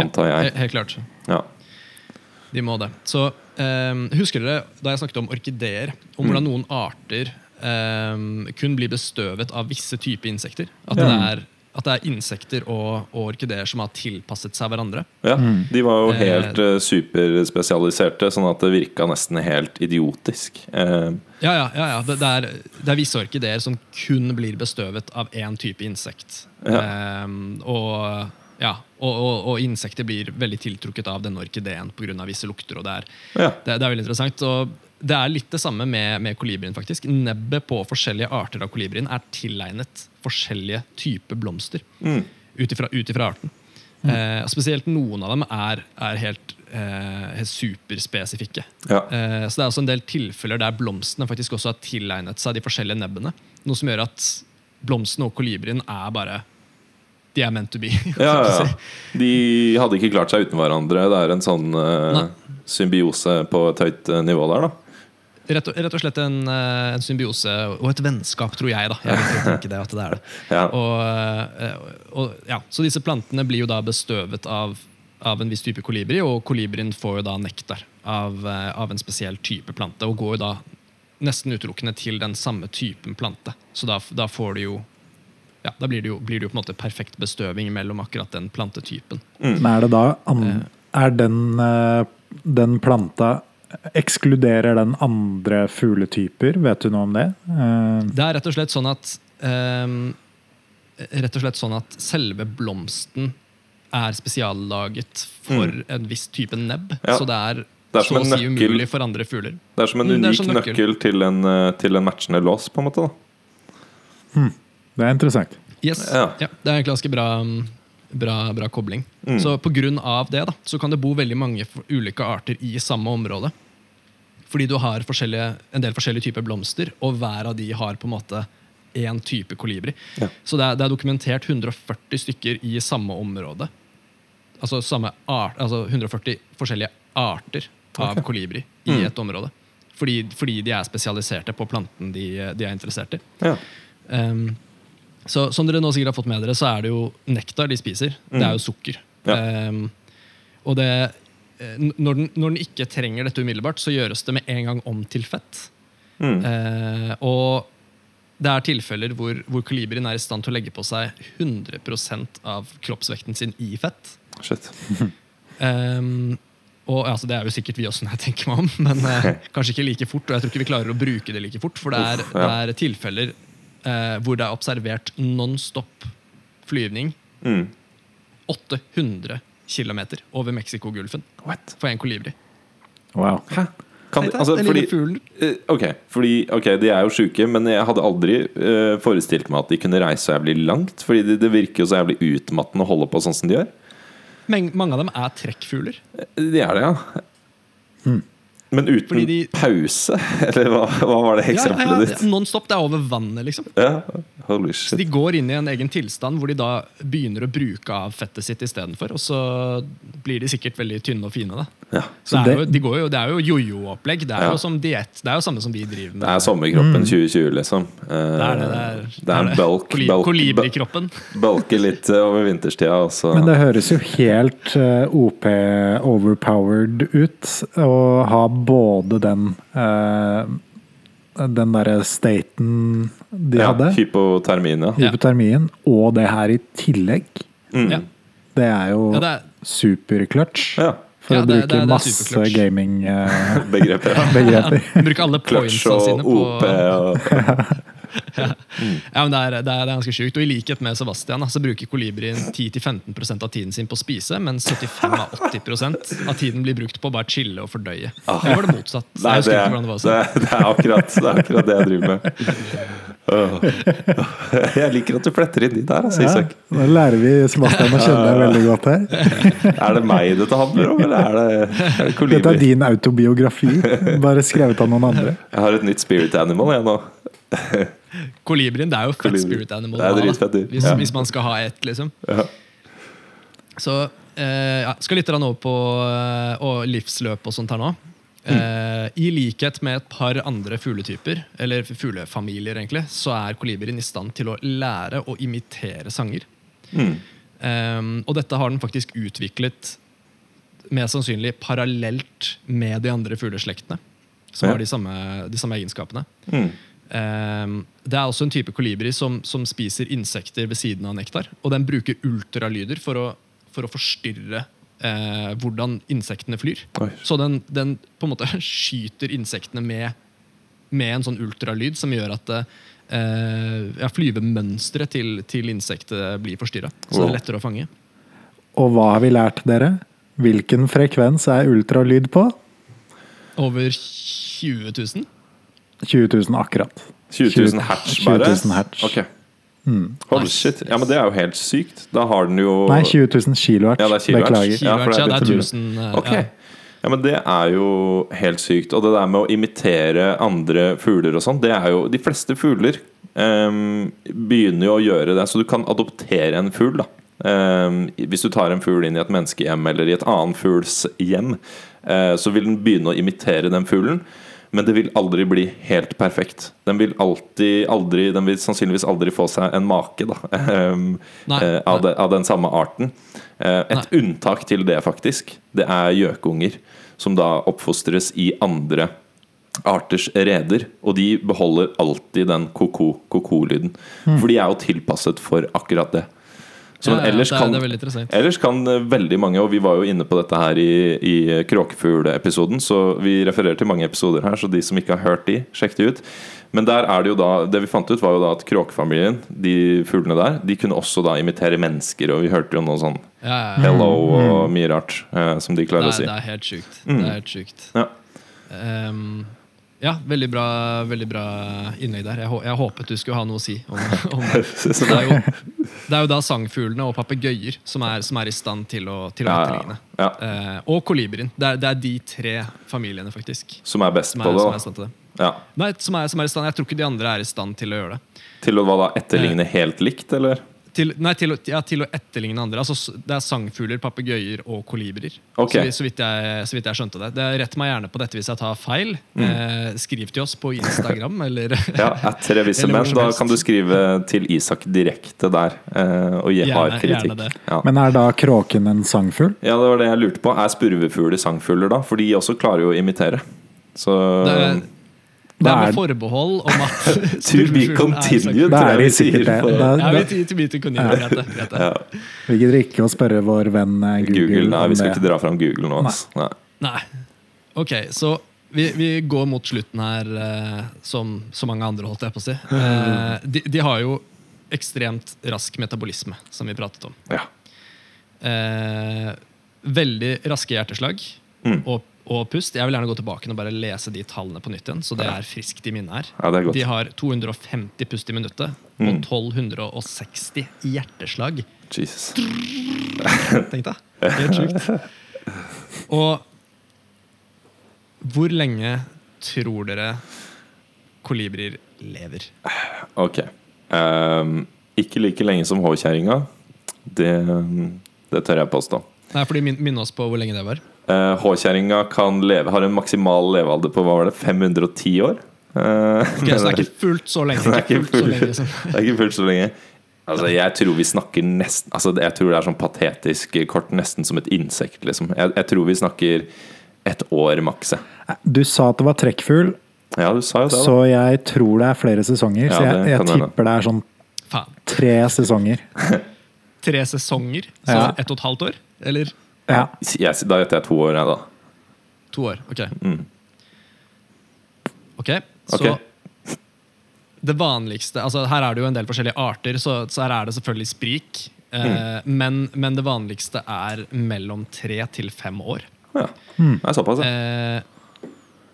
Antar jeg. jeg. Helt klart. Ja. De må det. Så um, Husker dere da jeg snakket om orkideer? Om hvordan noen arter um, kun blir bestøvet av visse typer insekter? At, det, er, at det er insekter og, og orkideer som har tilpasset seg hverandre? ja. De var jo Eh, helt eh, superspesialiserte, sånn at det virka nesten helt idiotisk. Eh, Ja, ja, ja, ja. Det, det, er, det er visse orkideer som kun blir bestøvet av én type insekt. Ja. Ehm, og, ja, og, og, og insekter blir veldig tiltrukket av denne orkideen pga. visse lukter. og det er, ja. det, det er veldig interessant. Og det er litt det samme med, med kolibrien. faktisk. Nebbet på forskjellige arter av kolibrien er tilegnet forskjellige typer blomster. Mm. Ut ifra, arten. Mm. Eh, spesielt noen av dem er, er helt, eh, helt superspesifikke. ja. Eh, så det er også en del tilfeller der blomstene faktisk også har tilegnet seg de forskjellige nebbene. Noe som gjør at blomsten og kolibrien er bare De er meant to be. <laughs> Ja, ja. De hadde ikke klart seg uten hverandre. Det er en sånn uh, symbiose på et høyt eh, nivå der, da. Rett, og, rett og slett en, eh, en symbiose og et vennskap, tror jeg. da Jeg vil ikke tenke det at det er det. <laughs> Ja. Og, og, ja, så disse plantene blir jo da bestøvet av, av en viss type kolibri, og kolibrien får jo da nektar av, av en spesiell type plante, og går jo da nesten utelukkende til den samme typen plante. Så da, da får du jo ja, Da blir det, jo, blir det jo på en måte perfekt bestøving mellom akkurat den plantetypen. Men er det da Er den, eh, den planta Ekskluderer den andre fugletyper? Vet du noe om det? Eh, Det er rett og slett sånn at um, Rett og slett sånn at selve blomsten er spesiallaget for en viss type nebb. Ja. Så det er, Det er så å si umulig for andre fugler. Det er som en Mm, er unik som nøkkel. nøkkel, til, en, eh, til en matchende lås, på en måte. da det er interessant. Yes. Ja. Ja. det er en ganske bra, bra, bra kobling. Mm. Så på grunn av det da, så kan det bo veldig mange ulike arter i samme område. Fordi du har en del forskjellige typer blomster, og hver av de har på en måte én type kolibri. Ja. Så det er, det er dokumentert 140 stykker i samme område. Altså, samme art, altså 140 forskjellige arter av okay. kolibri i Mm. et område. Fordi, fordi de er spesialiserte på planten de, de er interessert i. Ja. Um, så Som dere nå sikkert har fått med dere, så er det jo nektar de spiser. Det er jo sukker. Mm. Ja. Um, og det, eh, når, den, når den ikke trenger dette umiddelbart, så gjøres det med en gang om til fett. Mm. Uh, og det er tilfeller hvor, hvor kolibrien er i stand til å legge på seg 100% av kroppsvekten sin i fett. Shit. Um, <laughs> og altså, Det er jo sikkert vi også, når jeg tenker meg om, men uh, <laughs> kanskje ikke like fort. Og jeg tror ikke vi klarer å bruke det like fort, for det er, Uff, ja. det er tilfeller eh, hvor det er observert non-stop flyvning Mm. 800 km over Mexicogolfen for en kolibri. Wow. Hæ? Kan, altså, den fordi, lille fuglen. eh, ok, fordi ok, de er jo sjuke, men jeg hadde aldri uh, forestilt meg at de kunne reise så jævlig langt. Fordi det, det virker jo så jævlig utmattende å holde på sånn som de gjør. Men mange av dem er trekkfugler. De er det, ja. Men uten de- pause? <laughs> Eller hva, hva var det Ja, eksempelet ja, ja, ditt? Non-stop. Det er over vannet, liksom. Ja, holy Så de går inn i en egen tilstand hvor de da begynner å bruke av fettet sitt istedenfor. Og så blir de sikkert veldig tynne og fine. da Ja. Så Så det er jo, de går jo, det er jo jojo-opplegg. Det er Ja. jo som diett. Det er jo samme som vi driver med. Det er sommerkroppen 2020, liksom. Uh, Det er det. Det er, det er en bulk, Koli- bulk, Kolibrikroppen. <laughs> Bulke litt eh, over vinterstida. og Men det høres jo helt uh, OP overpowered ut å ha både den eh, den derre staten de ja, hadde, Hypotermien, ja. Hypotermien, og det her i tillegg. Mm. Ja. Det er jo Ja, er, superclutch. Ja. For Ja, å bruke det det masse gaming-begreper. <laughs> Begrepet. <laughs> bruke alle pointsa sine på OP og <laughs> Ja, men det er, det er, det er ganske sjukt. Og i likhet med Sebastian så bruker kolibrien 10-15% av tiden sin på å spise, mens 75-80% av tiden blir brukt på å bare chille og fordøye. Eller var det motsatt? Nei, det er, det var det, er, det, er akkurat, det er akkurat det jeg driver med. Jeg liker at du fletter inn de der, altså, Ja, nå lærer vi Sebastian å kjenne deg veldig godt her. <laughs> Er det meg dette handler om, eller er det, er det Dette er din autobiografi, bare skrevet av noen andre. Jeg har et nytt spirit animal, jeg nå. <laughs> Kolibrien det er jo Kolibri. spirit animal. Det er dritfett dyr. Hvis, Ja. hvis man skal ha ett, liksom. Ja. Så eh, ja, skal litt over på eh, og livsløp og sånt her nå. Eh, I likhet med et par andre fugletyper, eller fuglefamilier, egentlig, så er kolibrien i stand til å lære å imitere sanger. Mm. Eh, og dette har den faktisk utviklet mest sannsynlig parallelt med de andre fugleslektene. Som Ja. har de samme, de samme egenskapene. Mm. Eh, det er også en type kolibri som, som spiser insekter ved siden av nektar. Og den bruker ultralyder for å, for å forstyrre eh, hvordan insektene flyr. Oi. Så den, den på en måte <laughs> skyter insektene med, med en sånn ultralyd som gjør at eh, ja, flyvemønsteret til, til insektet blir forstyrra. Så det er lettere å fange. Og hva har vi lært dere? Hvilken frekvens er ultralyd på? Over 20 000. 20 000 akkurat. 20 000 hertz, 20 bare? 000 hertz. Ok. Holy shit. Ja, men det er jo helt sykt. Da har den jo Nei, 20 000 kilohertz. Ja, det er kilohertz. Beklager. Ja, for Kilohertz, ja, det er begynte 1000. Okay. Ok. ja. Ja, men det er jo helt sykt. Og det der med å imitere andre fugler og sånn, det er jo De fleste fugler um, begynner jo å gjøre det, så du kan adoptere en fugl, da. Um, hvis du tar en fugl inn i et menneskehjem eller i et annet fugls hjem, uh, så vil den begynne å imitere den fuglen. Men det vil aldri bli helt perfekt. Den vil alltid aldri Den vil sannsynligvis aldri få seg en make da um, <laughs> Nei, eh, av, nei. det, av den samme arten. Uh, Et unntak til det, faktisk, det er gjøkunger. Som da oppfostres i andre arters reder. Og de beholder alltid den koko- koko-lyden. For de er jo tilpasset for akkurat det. Så, Ja, ja, ellers, det kan, det er ellers kan eh, veldig mange, og vi var jo inne på dette her i, i kråkefuglepisoden, så vi refererer til mange episoder her, så de som ikke har hørt de, sjekk de ut. Men der er det jo da Det vi fant ut, var jo da at kråkefamilien, de fuglene der, de kunne også da imitere mennesker, og vi hørte jo noe sånn Ja, ja, ja. hello og mye rart eh, som de Det, klarer å er, si. det er helt sjukt. Mm. Det er helt sjukt. Ja. Ehm, ja, veldig bra, veldig bra innlegg der. Jeg, jeg håpet du skulle ha noe å si om, om <laughs> det. Det er, jo, det er jo da sangfuglene og papegøyer som, som er i stand til å, til å Ja, ja, etterligne. ja. Eh, og kolibrien. Det det er de tre familiene, faktisk. Som er best Som på er, det, som er i stand til det. Ja. Nei, som er, som er i stand Jeg tror ikke de andre er i stand til å gjøre det. Til å hva da, etterligne helt likt, eller? Til, nei, til, ja, til å etterligne andre. Altså, det er sangfugler, papegøyer og kolibrier. Okay. Så, så, vidt jeg, så vidt jeg skjønte det. det. Rett meg gjerne på dette hvis jeg tar feil. Eh, skriv til oss på Instagram <laughs> eller Mm. Ja, at tre visse <laughs> menn. Da kan du skrive til Isak direkte der eh, og gi hard kritikk. Ja. Men er da kråken en sangfugl? ja, det var det jeg lurte på. Er spurvefugler sangfugler, da? For de også klarer jo å imitere. Så Det, det er med forbehold om at <laughs> <laughs> To be continued, tror er sier. sikkert det. på- Da- Ja, vi to be continued, continue, greit det, greit det. Ja. Vi gidder ikke å spørre vår venn eh, Google, Google, nei, vi skal ikke dra fram Google nå. Nei. Nei. Ok, så vi, vi går mot slutten her, eh, som så mange andre, holdt jeg på å si. <laughs> Eh, de, de har jo ekstremt rask metabolisme, som vi pratet om. Ja. Eh, veldig raske hjerteslag Mm. og, og pust. Jeg vil gjerne gå tilbake og bare lese de tallene på nytt igjen. Så det er friskt i minnet her. Ja. De har 250 pust i minuttet Mm. og 1260 hjerteslag. Jesus. Tenk deg. Helt sjukt. Og hvor lenge tror dere kolibrier lever? Ok. Um, ikke like lenge som H-kjerringa. Det, det tør jeg påstå. Nei, fordi min, Minn oss på hvor lenge det var. Eh, H-kjerringa kan leve, har en maksimal levealder på hva var det, 510 år. Uh, okay, så det er ikke <laughs> fullt så lenge. Det er Ikke fullt så lenge Liksom. Det er ikke fullt så lenge. Altså, jeg tror vi snakker nesten altså, Jeg tror det er sånn patetisk kort, nesten som et insekt. Liksom. Jeg, jeg tror vi snakker et år maks. Du sa at det var trekkfugl, Ja, du sa jo det. så jeg tror det er flere sesonger. Ja, så jeg, jeg tipper det er sånn Faen. tre sesonger. <laughs> Tre sesonger? Så Ja. ett og et halvt år? Eller Ja. Yes, da gjetter jeg to år, jeg, da. to år? Ok. Mm. Ok, så okay. Det vanligste altså Her er det jo en del forskjellige arter, så, så her er det selvfølgelig sprik. Eh, men, men det vanligste er mellom tre til fem år. Ja. Det er såpass, ja. Eh,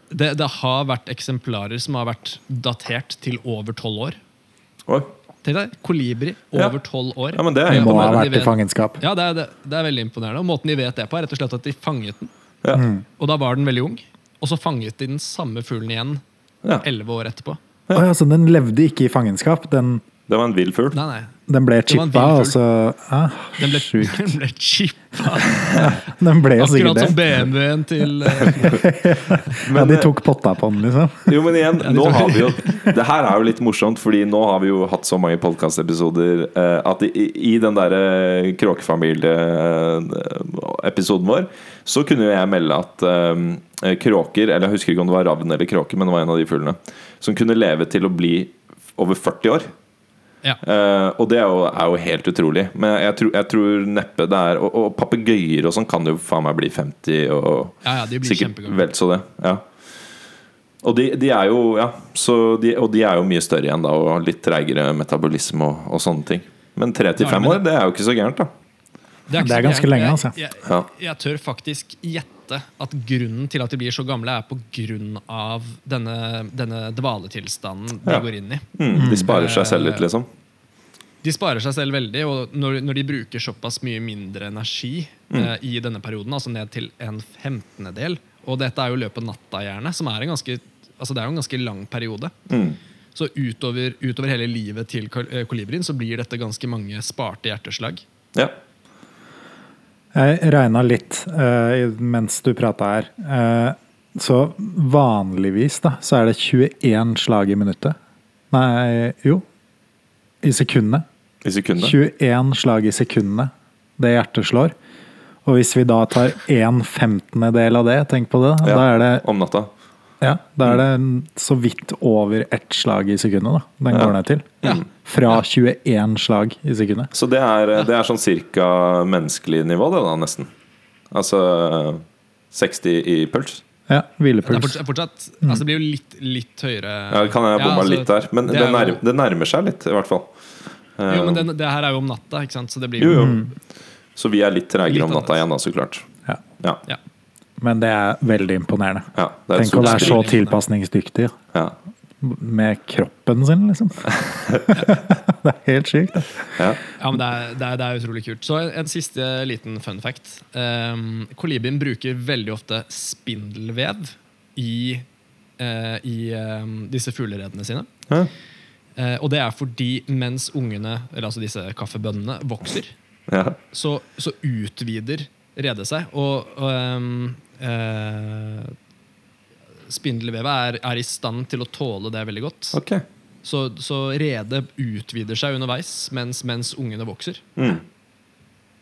det, det har vært eksemplarer som har vært datert til over tolv år. Oi. Tenk deg, kolibri over tolv år. Ja, men det er Må ha vært i fangenskap. Ja, det er, det, det er veldig imponerende. Og måten de vet det på, er rett og slett at de fanget den. Ja. Og da var den veldig ung. Og så fanget de den samme fuglen igjen Ja. elleve år etterpå. Å ja, så den levde ikke i fangenskap? Den, Det var en vill fugl. Nei, nei. Den ble chippa, og så ah, Den ble, Sjukt. <laughs> den ble chippa. <laughs> Den ble jo Akkurat som sikkert. BMW-en til men, <laughs> Ja, de tok potta på den, liksom. Jo, men igjen, nå har vi jo Det her er jo litt morsomt, fordi nå har vi jo hatt så mange podkastepisoder eh, at i, i den derre kråkefamilie-episoden vår, så kunne jo jeg melde at eh, kråker, eller jeg husker ikke om det var ravn eller kråke, men det var en av de fuglene, som kunne leve til å bli over 40 år. Ja. Uh, og det er jo, er jo helt utrolig. Men jeg, tror, jeg tror neppe det er Og, og papegøyer og sånn kan jo faen meg bli 50 og Ja, ja, de blir sikkert vel så det. Ja. Og de, de er jo Ja, så de, og de er jo mye større igjen, da, og litt treigere metabolisme og, og sånne ting. Men tre til fem år, det er jo ikke så gærent, da. Det er, Det er ganske gærent. lenge, altså. Jeg, jeg, jeg tør faktisk gjette at grunnen til at de blir så gamle, er på grunn av denne, denne dvaletilstanden de Ja. går inn i. Mm, de sparer seg selv litt, liksom. De sparer seg selv veldig, og når, når de bruker såpass mye mindre energi Mm. eh, i denne perioden, altså ned til en femtendedel Og dette er jo løpet natta, gjerne, som er en ganske, altså det er jo en ganske lang periode. Mm. Så utover, utover hele livet til eh, kolibrien så blir dette ganske mange sparte hjerteslag. Ja. Jeg regna litt uh, mens du prata her. Uh, så vanligvis da, så er det 21 slag i minuttet. Nei, jo. I sekundene. I sekundet. 21 slag i sekundene det hjertet slår. Og hvis vi da tar en femtendedel av det, tenk på det, Ja. da er det, Om natta. Ja, da er det så vidt over ett slag i sekundet da, den Ja. går ned til. Ja. Fra 21 slag i sekundet. Så det er, det er sånn cirka menneskelig nivå, det da, nesten. Altså 60 i puls. Ja, Det, er hvilepuls. fortsatt, fortsatt, altså det blir jo litt, litt høyere Ja, det kan jeg bomma altså, litt der, men det det, er jo- nærmer, det nærmer seg litt, i hvert fall. Jo, men Eh, det, det her er jo om natta, ikke sant? Så det blir jo, jo jo. Så vi er litt tregere om natta igjen, da, så klart. Ja. Ja. Men det er veldig imponerende. ja det er Tenk å være så tilpasningsdyktig Ja. med kroppen sin, liksom. <laughs> det er helt sykt. Det. Ja. Ja, men det er, det, er, det er utrolig kult. Så en, en siste liten fun fact. Um, kolibien bruker veldig ofte spindelvev i, uh, i um, disse fugleredene sine. Ja. Uh, og det er fordi mens ungene, eller altså disse kaffebønnene, vokser, Ja. så, så utvider redet seg. Og, og um, eh, spindelvevet er, er i stand til å tåle det veldig godt. Okay. Så, så redet utvider seg underveis mens, mens ungene vokser. Mm.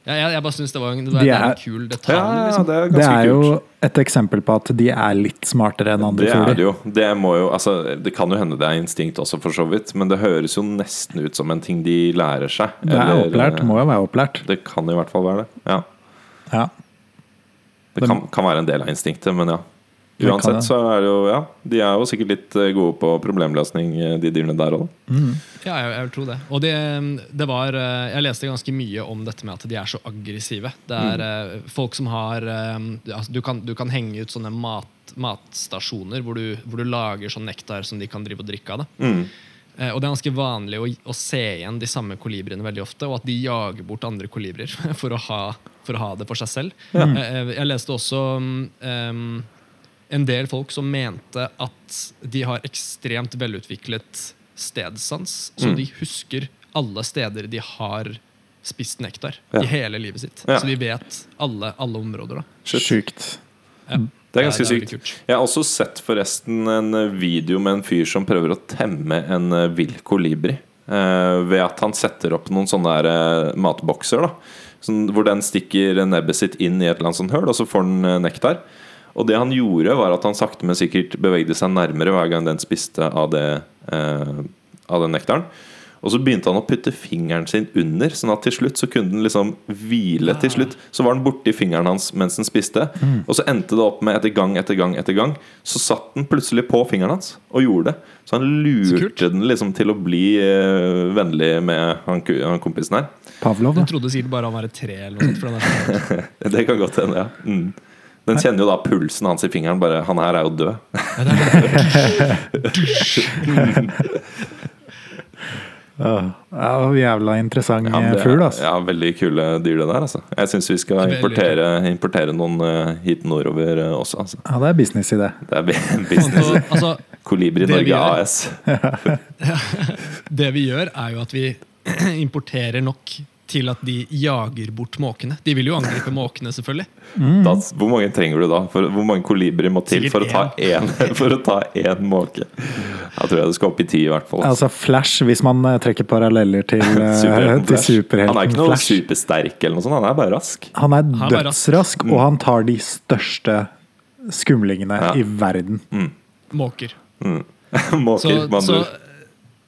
Jeg, jeg, jeg bare syns det var en, det De er en kul detalj. Ja, liksom. det er det er jo kult. et eksempel på at de er litt smartere enn andre Det er fugler. det jo. Det, må jo altså, det kan jo hende det er instinkt også, for så vidt. Men det høres jo nesten ut som en ting de lærer seg. Det er Eller, opplært, må jo være opplært. Det kan i hvert fall være det. Ja. Det kan, kan være en del av instinktet, men ja. Uansett så er det jo Ja, de er jo sikkert litt eh, gode på problemløsning, eh, de dyrene der òg. Ja, jeg, jeg vil tro det. Og det, det var eh, Jeg leste ganske mye om dette med at de er så aggressive. Det er mm. folk som har altså, du, kan, du kan henge ut sånne mat, matstasjoner hvor du, hvor du lager sånn nektar som de kan drive og drikke av. det Mm. Eh, Og det er ganske vanlig å, å se igjen de samme kolibriene veldig ofte, og at de jager bort andre kolibrier <laughs> for, å ha- for å ha det for seg selv. Eh, eh, Jeg leste også um, en del folk som mente at de har ekstremt velutviklet stedsans, så Mm. de husker alle steder de har spist nektar Ja. i hele livet sitt. Ja. Så de vet alle, alle områder. da. Sjukt. Ja. Det er ganske veldig sykt. Jeg har også sett forresten en eh, video med en fyr som prøver å temme en vill kolibri. eh, ved at han setter opp noen sånne der, eh, matbokser. da sånn, Hvor den stikker nebbet sitt inn i et eller annet sånt høl, og så får den eh, nektar. Og det han gjorde, var at han sakte, men sikkert bevegde seg nærmere hver gang den spiste av, det, eh, av den nektaren. Og så begynte han å putte fingeren sin under, sånn at til slutt så kunne den liksom hvile. til slutt Så var den borti fingeren hans mens den spiste. Og så endte det opp med etter gang etter gang etter gang så satt den plutselig på fingeren hans og gjorde det. Så han Så lurte den liksom til å bli eh, vennlig med han, han kompisen her. Pavlov, da. Du trodde sikkert bare han var et tre. eller noe sånt. Er <laughs> Det kan godt hende, ja. Mm. Den kjenner jo da pulsen hans i fingeren. Bare 'Han her er jo død'. Åh, Ja, <laughs> jævla interessant Ja, det er- fugl, altså. Ja, veldig kule dyr, det der. Altså. Jeg syns vi skal importere, importere noen eh, hit nordover eh, også. Altså. Ja, det er business i det. Det er <laughs> business. Altså, Kolibri Norge gjør- AS. det vi gjør, er jo at vi <clears throat> importerer nok til at de jager bort måkene. De vil jo angripe måkene, selvfølgelig. Da, hvor mange trenger du da? For, hvor mange kolibri må til for å ta én <laughs> for å ta én måke? Jeg tror jeg det skal opp i ti, i hvert fall. Altså Flash, hvis man eh, trekker paralleller til, <laughs> eh, Superhelten til Flash. Han er ikke noe Flash. supersterk, eller noe sånt, han er bare rask. Han er dødsrask, og han tar de største skumlingene Ja. i verden. Måker. <laughs> Måker, Så, med så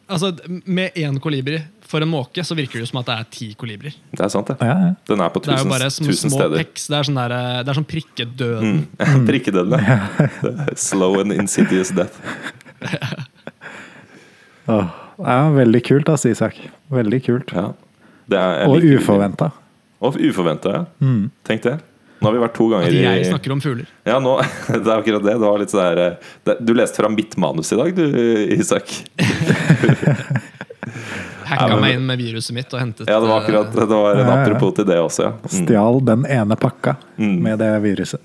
altså, med én kolibri for en måke, så virker det jo som at det er ti kolibrier. Det er sant, det. Ja, ja. Den er på Det er jo bare små, små steder. peks. Det er sånn, der, eh, det er sånn prikkedøden. <laughs> ja Slow and insidious death. <laughs> Det ja, veldig kult, altså, Isak. Veldig kult. Ja. Det er, Og uforventa. Og uforventa, ja. Tenk det. Nå har vi vært to ganger At i jeg snakker om fugler. Ja, nå, <laughs> det er akkurat det. Det var litt sånn der, eh, Du leste fra mitt manus i dag, du, Isak. Hacka Ja, men- meg inn med viruset mitt og hentet Ja, det var akkurat Det var en apropos til det også, ja. Mm. Stjal den ene pakka Mm. med det viruset.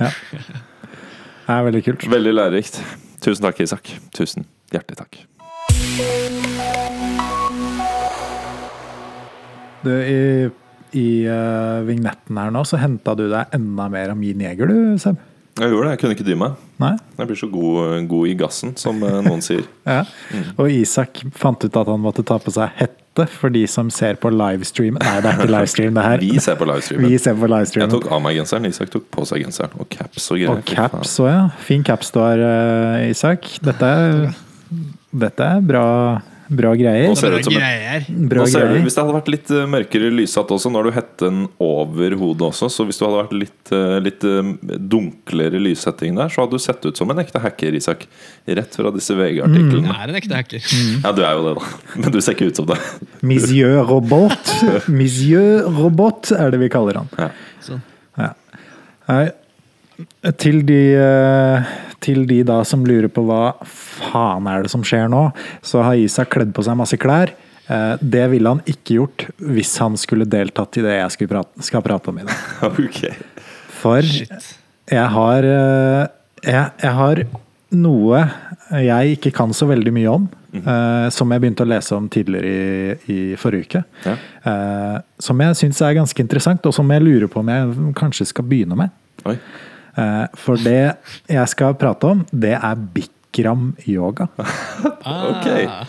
Ja. Det er veldig kult. Veldig lærerikt. Tusen takk, Isak. Tusen hjertelig takk. Du, I, i uh, vignetten her nå så henta du deg enda mer av min jeger, du, Seb. Jeg gjorde det. Jeg kunne ikke dy meg. Nei? Jeg blir så god, god i gassen, som eh, noen sier. <laughs> Ja. Og Isak fant ut at han måtte ta på seg hette for de som ser på livestream. Nei, det er ikke livestream, det her. <laughs> Vi ser på livestreamen. Vi ser på Jeg tok av meg genseren, Isak tok på seg genseren. Og caps og greier. Og caps òg, ja. Fin caps du har, eh, Isak. Dette er, dette er bra, bra greier. Nå ser det ut som en- Bra ser greier. hvis det hadde vært litt eh, mørkere lyssatt også, nå har du hetten over hodet også, så hvis du hadde vært litt, eh, litt eh, dunklere lyssetting der, så hadde du sett ut som en ekte hacker, Isak. Rett fra disse VG-artiklene. Jeg er en ekte hacker. Ja, du er jo det, da. <laughs> Men du ser ikke ut som det. Monsieur Robot. <laughs> Monsieur Robot er det vi kaller han. Ja. Sånn. Ja. Til de, til de da som lurer på hva faen er det som skjer nå, så har Isak kledd på seg masse klær. Eh, Det ville han ikke gjort hvis han skulle deltatt i det jeg prate, skal prate om i dag. <laughs> Okay. For Shit. jeg har eh, jeg, jeg har noe jeg ikke kan så veldig mye om, eh, som jeg begynte å lese om tidligere i, i forrige uke. Ja. Uh, som jeg syns er ganske interessant, og som jeg lurer på om jeg kanskje skal begynne med. Oi. Eh, for det jeg skal prate om, det er Bikram-yoga. <laughs> Ok. Ah,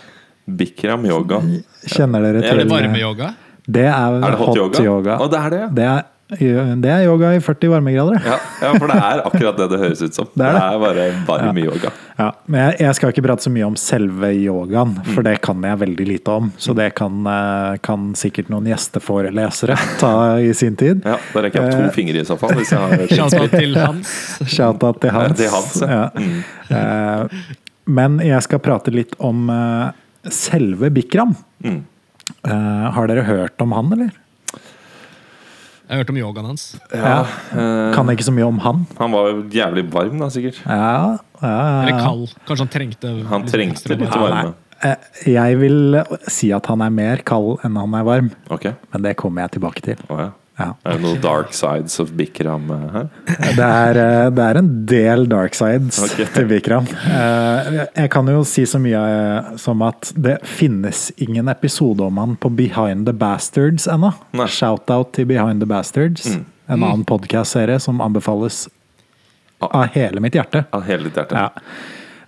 Bikram yoga. Kjenner dere Er er til det varmeyoga? Det er, Er det hot yoga? Å, det er det, ja. Det er, det er yoga i 40 varmegrader. Ja, ja, for det er akkurat det det høres ut som. Det Det er er, bare varm yoga. Ja, men jeg, jeg skal ikke prate så mye om selve yogaen, for det kan jeg veldig lite om. Så det kan, eh, kan sikkert noen gjesteforelesere <laughs> ta i sin tid. Ja, Da rekker jeg opp Eh. to fingre i så fall. Hvis jeg har <laughs> Shout-out <laughs> til Hans. Shout-out til Hans. Til Hans, ja. Mm. Eh, Men jeg skal prate litt om eh, selve Bikram. Mm. Eh, Har dere hørt om han, eller? Jeg har hørt om yogaen hans. Ja, eh, Kan ikke så mye om han. han var jo jævlig varm, da, sikkert. Ja, ja, Eller ja. kald. Kanskje han trengte Han litt trengte ekstra litt varme. varme. Eh, Jeg vil si at han er mer kald enn han er varm, Ok. men det kommer jeg tilbake til. Å, ja. Ja. Er det noen dark sides of Bikram eh, her? <laughs> Det er, eh, det er en del dark sides okay. til Bikram. Eh, Jeg kan jo si så mye som at det finnes ingen episode om han på Behind the Bastards ennå. Shout-out til Behind the Bastards. En annen podcast-serie som anbefales av hele mitt hjerte. Av hele ditt hjerte? Ja.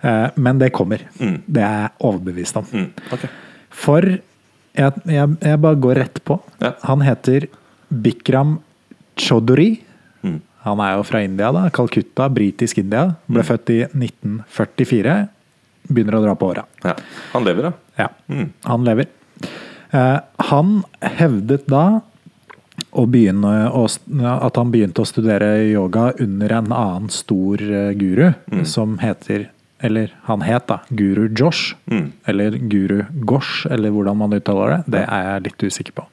Eh, Men det kommer. Det er jeg overbevist om. Mm, ok. For jeg, jeg, jeg bare går rett på. Ja. Han heter Bikram Chaudhry. Mm. Han er jo fra India, da. Calcutta, britisk India. Ble født i 1944. Begynner å dra på åra. Ja. Han lever, da. Ja, Mm. han lever. Eh, han hevdet da å at han begynte å studere yoga under en annen stor eh, guru, som heter Eller han het da Guru Josh. Mm. Eller Guru Gosh, eller hvordan man uttaler det. Det er jeg litt usikker på.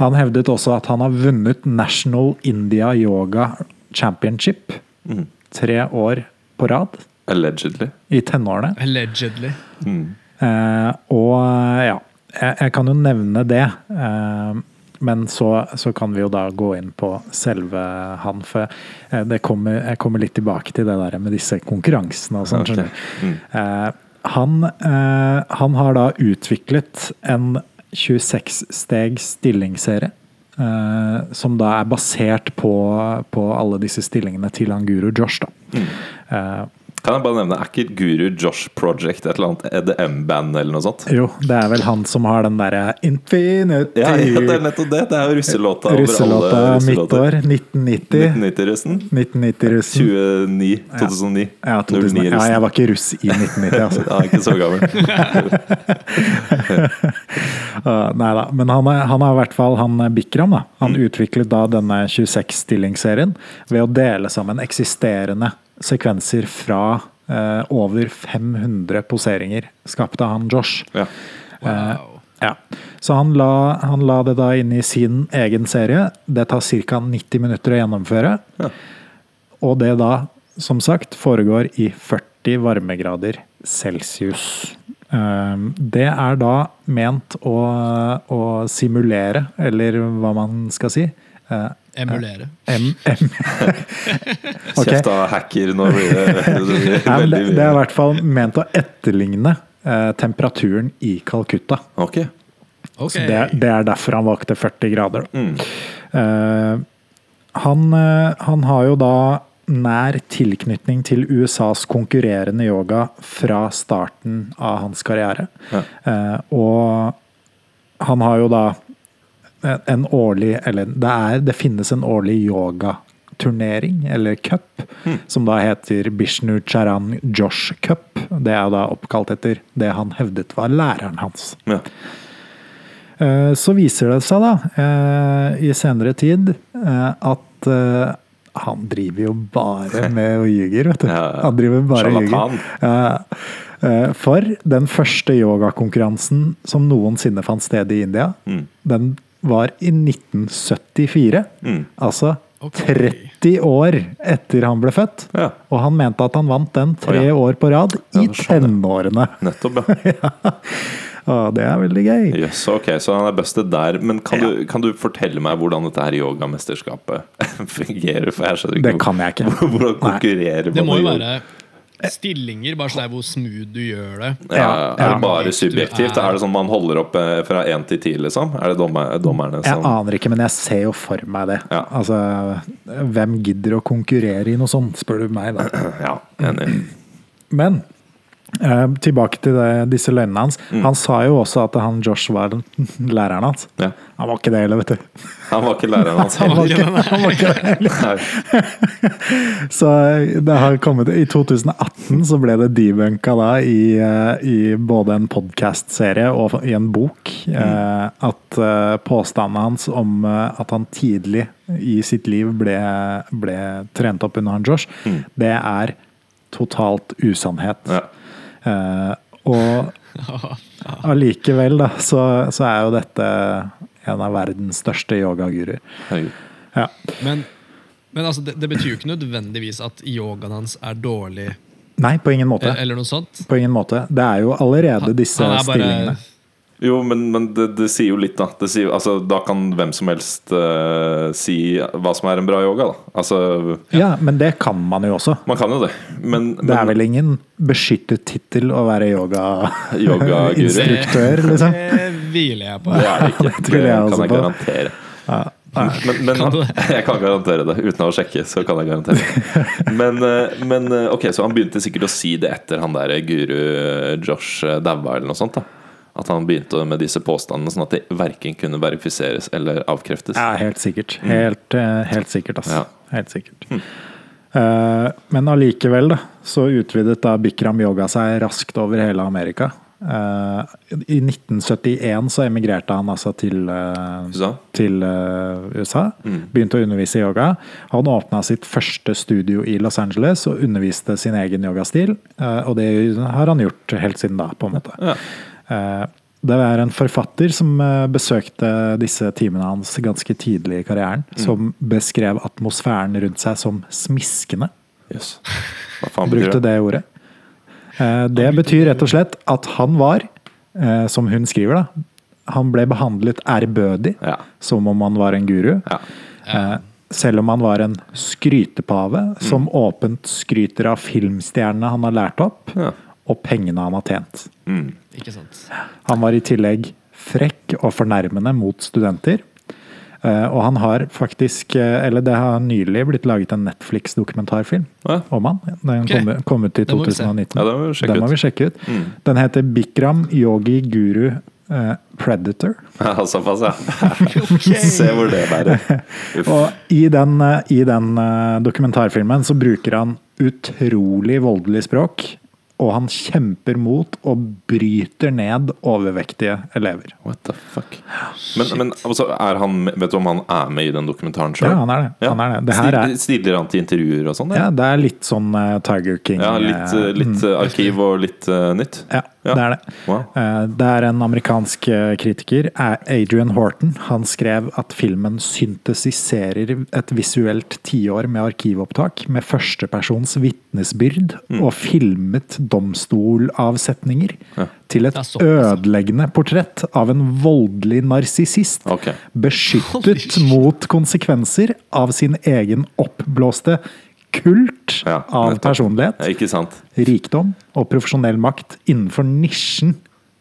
Han hevdet også at han har vunnet National India Yoga Championship Mm. tre år på rad Allegedly. i tenårene. Allegedly. Mm. Eh, og ja. jeg, jeg kan jo nevne det. eh, men så, så kan vi jo da gå inn på selve han, for eh, det kommer, jeg kommer litt tilbake til det der med disse konkurransene og sånn. Okay. Mm. Eh, han, eh, han har da utviklet en 26-stegs stillingsserie. Uh, som da er basert på, på alle disse stillingene til han guru Josh. da. Eh, Kan jeg bare nevne, Er ikke Guru Josh Project et eller annet EDM-band eller noe sånt? jo, det er vel han som har den derre Infinity Ja, ja, det er nettopp det! Det er jo russelåta over Russelåta alle 1990. 1990-russen. 1990-russen. 29. 2009. Ja, 2000. ja, jeg var ikke russ i 1990, altså. <laughs> Ja, ikke så gammel. Uh, <laughs> nei da. Men han, er, han har i hvert fall han Bikram. da. Han utviklet da denne 26-stillingsserien ved å dele sammen eksisterende sekvenser fra eh, over 500 poseringer skapt av han Josh. Ja. Wow. Ja. Så han la, han la det da inn i sin egen serie. Det tar ca. 90 minutter å gjennomføre. Ja. Og det da, som sagt, foregår i 40 varmegrader celsius. Um, Det er da ment å, å simulere, eller hva man skal si. Eh, Emulere. M, M. <laughs> okay. Kjeft av hacker, nå blir det, <laughs> det blir veldig mye. det er i hvert fall ment å etterligne eh, temperaturen i Calcutta. Ok. Okay. Det, det er derfor han valgte 40 grader. Mm. Uh, han, eh, han har jo da nær tilknytning til USAs konkurrerende yoga fra starten av hans karriere. Ja. Uh, og han har jo da en- årlig Eller det, er, det finnes en årlig yogaturnering, eller cup, som da heter Bishnu Charan Josh Cup. Det er da oppkalt etter det han hevdet var læreren hans. Ja. Eh, Så viser det seg da, eh, i senere tid, eh, at han driver jo bare <laughs> med og ljuger, vet du. Han driver bare og ljuger. For den første yogakonkurransen som noensinne fant sted i India, Mm. den var i 1974. Mm. Altså okay. 30 år etter han ble født. Ja. Og han mente at han vant den tre oh, ja. år på rad i tenårene. Nettopp, <laughs> ja. Å, det er veldig gøy. Yes, ok, så han er busted der. Men kan, du, kan du fortelle meg hvordan dette her yogamesterskapet <laughs> fungerer? For jeg skjønner ikke Det kan jeg ikke. <laughs> Hvordan konkurrerer Det må man jo yoga? være stillinger, bare så det er hvor smooth du gjør det. ja, Ja, Er det bare subjektivt? er- det sånn man holder opp eh, fra én til ti, liksom? Er det dommerne dommerne Jeg aner ikke, men jeg ser jo for meg det. Ja. Altså, hvem gidder å konkurrere i noe sånt, spør du meg, da. <clears throat> Ja, enig. Men eh, tilbake til det, disse løgnene hans. Mm. Han sa jo også at han Josh var <laughs> læreren hans. Ja. Han var ikke det heller, vet du. Han var ikke læreren hans <laughs> Han var ikke Han var ikke det heller. <laughs> Så det har kommet I 2018 så ble det debunka da i, eh, i både en podcast-serie og i en bok eh, at påstandene påstanden hans om eh, at han tidlig i sitt liv ble, ble trent opp under han Josh, det er totalt usannhet. Ja. Eh, og allikevel, da, så, så er jo dette en av verdens største yogaguruer. Ja. Men, men altså, det, det betyr jo ikke nødvendigvis at yogaen hans er dårlig, Nei, på ingen måte. e- eller noe sånt. På ingen måte. Det er jo allerede disse Han er bare stillingene. Jo, men, men det, det sier jo litt, da. Det sier, altså, da kan hvem som helst uh, si hva som er en bra yoga, da. Altså Ja, men det kan man jo også. Man kan jo det. Men, Det er vel ingen beskyttet tittel å være yogainstruktør, yoga <laughs> liksom. Det hviler jeg på. det er det ikke. <laughs> Det jeg Det også kan jeg på. garantere. Ja. Men, men Kan <laughs> jeg kan garantere det. Uten å sjekke, så kan jeg garantere. Men, eh, men eh, ok, så han begynte sikkert å si det etter han der guru Josh daua, eller noe sånt. da At han begynte med disse påstandene, sånn at de verken kunne verifiseres eller avkreftes. Ja, helt sikkert. Helt, mm. helt sikkert, altså. Ja. Helt sikkert. Eh, Men allikevel, da, så utvidet da Bikram yoga seg raskt over hele Amerika. Uh, I 1971 så emigrerte han altså til uh, USA? til USA. Begynte å undervise i yoga. Han åpna sitt første studio i Los Angeles og underviste sin egen yogastil. Og det har han gjort helt siden da, på en måte. Ja. Eh, Det er en forfatter som eh, besøkte disse timene hans ganske tidlig i karrieren, som beskrev atmosfæren rundt seg som smiskende. Yes. Hva faen betyr Brukte det? det ordet. Eh, Det betyr rett og slett at han var, eh, som hun skriver, da, han ble behandlet ærbødig, Ja. som om han var en guru. Ja. Ja. selv om han var en skrytepave som åpent skryter av filmstjernene han har lært opp, Ja. Og pengene han har tjent. Ikke sant? Han var i tillegg frekk og fornærmende mot studenter. Eh, og han har faktisk eh, Eller det har nylig blitt laget en Netflix-dokumentarfilm Ja. om han. Den okay. kom, kom ut i Den må vi se. 2019. Ja, den må vi sjekke Den ut. Mm. vi sjekke ut. Den heter Bikram Yogi Guru eh, Predator. Ja, såpass, ja. <laughs> <laughs> Se hvor det bærer. <laughs> Og i den, eh, i den dokumentarfilmen så bruker han utrolig voldelig språk. Og han kjemper mot og bryter ned overvektige elever. What the fuck? Men, men altså, er han, vet du om han er med i den dokumentaren sjøl? Ja, han er det. Han er det. Det her er- Stiller han til intervjuer og sånn? Ja, det er litt sånn uh, Tiger King. Ja, litt, uh, litt eh, arkiv og litt uh, nytt? Ja, Ja. det er det. Wow. Eh, Det er en amerikansk kritiker, Adrian Horton. Han skrev at filmen syntesiserer et visuelt tiår med arkivopptak med førstepersons vitnesbyrd Mm. og filmet domstolavsetninger til et ødeleggende portrett av en voldelig narsissist. okay. Beskyttet mot konsekvenser av sin egen oppblåste kult Ja, av personlighet Ja, ikke sant? rikdom og profesjonell makt innenfor nisjen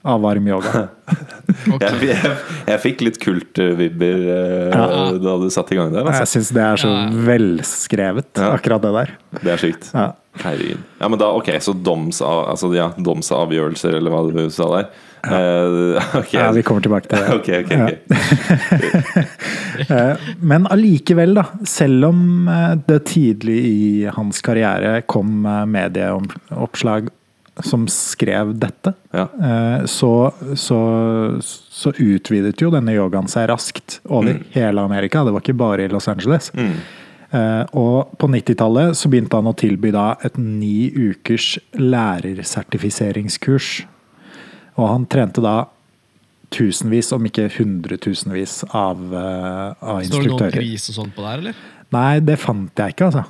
av varm yoga. <laughs> okay. Jeg, jeg, jeg fikk litt kultvibber uh, da du satte i gang der. Jeg Altså. syns det er så Ja. velskrevet, Ja. akkurat det der. Det er sykt. Ja. Herregud. Ja, men da, ok, så doms, altså, ja, domsavgjørelser, eller hva du sa der. Uh, <laughs> okay. Ja, vi kommer tilbake til det. <laughs> okay, okay, okay. Eh, Men allikevel, da. Selv om det tidlig i hans karriere kom medieoppslag som skrev dette, Ja. eh, så, så, så utvidet jo denne yogaen seg raskt over hele Amerika. Det var ikke bare i Los Angeles. Mm. og på 90-tallet så begynte han å tilby da et ni ukers lærersertifiseringskurs. Og han trente da tusenvis, om ikke hundretusenvis, av, av instruktører. Står det noen pris og sånt på der, eller? Nei, det fant jeg ikke, altså.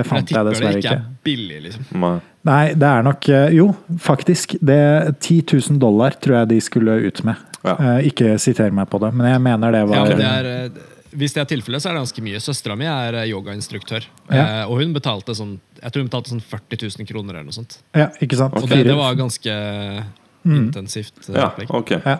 Det Jeg fant jeg, tipper det dessverre ikke ikke. er billig, liksom. Ma- Nei, det er nok eh, Jo, faktisk. Det 10 000 dollar tror jeg de skulle ut med. Ja. Eh, Ikke siter meg på det, men jeg mener det var ja, det er, eh, hvis det er tilfellet, så er det ganske mye. Søstera mi er yogainstruktør. Ja. Eh, og hun betalte sånn Jeg tror hun betalte sånn 40 000 kroner eller noe sånt. Ja, ikke sant? Og det, det var ganske intensivt. eh, Ja, okay. ok. ja.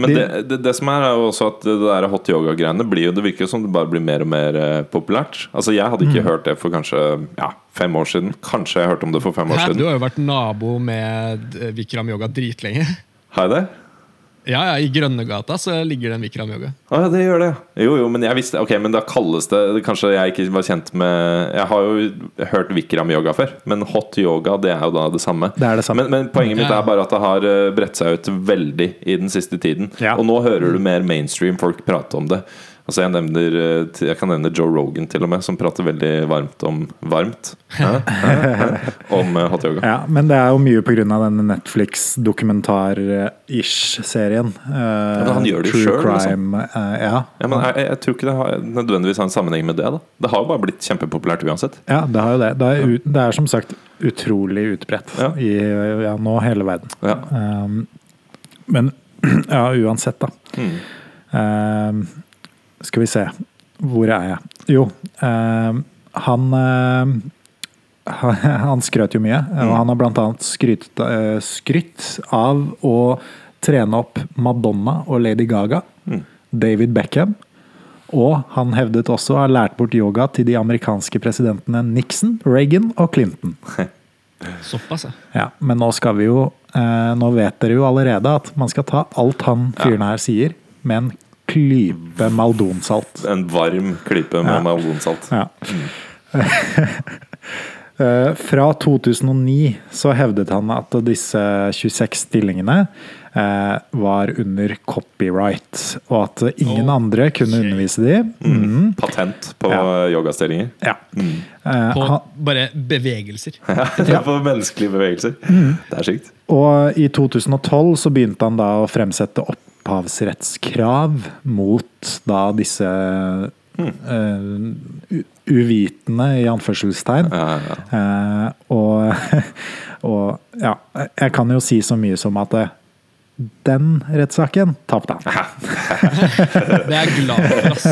Men det, det, det som er, er jo også at det der hot yoga-greiene blir jo Det virker som det bare blir mer og mer eh, populært. Altså Jeg hadde Mm. ikke hørt det for kanskje ja, fem år siden. Kanskje jeg hørte om det for fem år Hæ, du har jo vært nabo med eh, Vikram Yoga dritlenge. Har jeg det? Ja, ja, I Grønnegata så ligger det en Vikram Yoga. Ah, ja, det gjør det. Jo, jo, men jeg visste Ok, men da kalles det Kanskje jeg ikke var kjent med Jeg har jo hørt Vikram-yoga før, men hot yoga det er jo da det samme. Det er det samme. Men, men poenget mitt Ja. er bare at det har eh, bredt seg ut veldig i den siste tiden. Ja. Og nå hører du mer mainstream folk prate om det. Altså jeg, nevner, eh, jeg kan nevne Joe Rogan til og med, som prater veldig varmt om Varmt? Hæ? Hæ? Hæ? Om eh, hot yoga. Ja, men det er jo mye av denne Netflix-dokumentar-ish-serien. men han gjør det jo sjøl. liksom. eh, ja. Ja, men jeg, jeg tror ikke det har, nødvendigvis har en sammenheng med det. da Det har jo bare blitt kjempepopulært uansett. ja, det har jo det. Det er, det er som sagt utrolig utbredt Ja. i ja, nå hele verden. Ja. Um, men <clears throat> ja, uansett, da. Mm. Um, skal vi se. Hvor er jeg? Jo, eh, han eh, <laughs> han, skrøt jo mye, og han har annet skrytt, eh, skrytt av å trene opp Madonna og Lady Gaga, David Beckham, og han hevdet også å ha lært bort yoga til de amerikanske presidentene Nixon, Reagan og Clinton. <laughs> Såpass, ja. Ja, men nå skal vi jo eh, Nå vet dere jo allerede at man skal ta alt han fyren her sier, med en klype maldonsalt. En varm klype med Ja. maldonsalt. Ja. <laughs> Eh, Fra 2009 så hevdet han at disse 26 stillingene eh, var under copyright, og at ingen oh, andre kunne undervise de. Mm. Patent på Ja. yogastillinger. Ja. Eh, På han, bare bevegelser. <laughs> ja, på menneskelige bevegelser. Det er sykt. og i 2012 så begynte han da å fremsette opphavsrettskrav mot da disse eh, uh, uvitende, i anførselstegn. Ja, ja, ja. Uh, og, <laughs> og ja, jeg kan jo si så mye som at det, den rettssaken tapte han. <laughs> Det er jeg glad for, ass.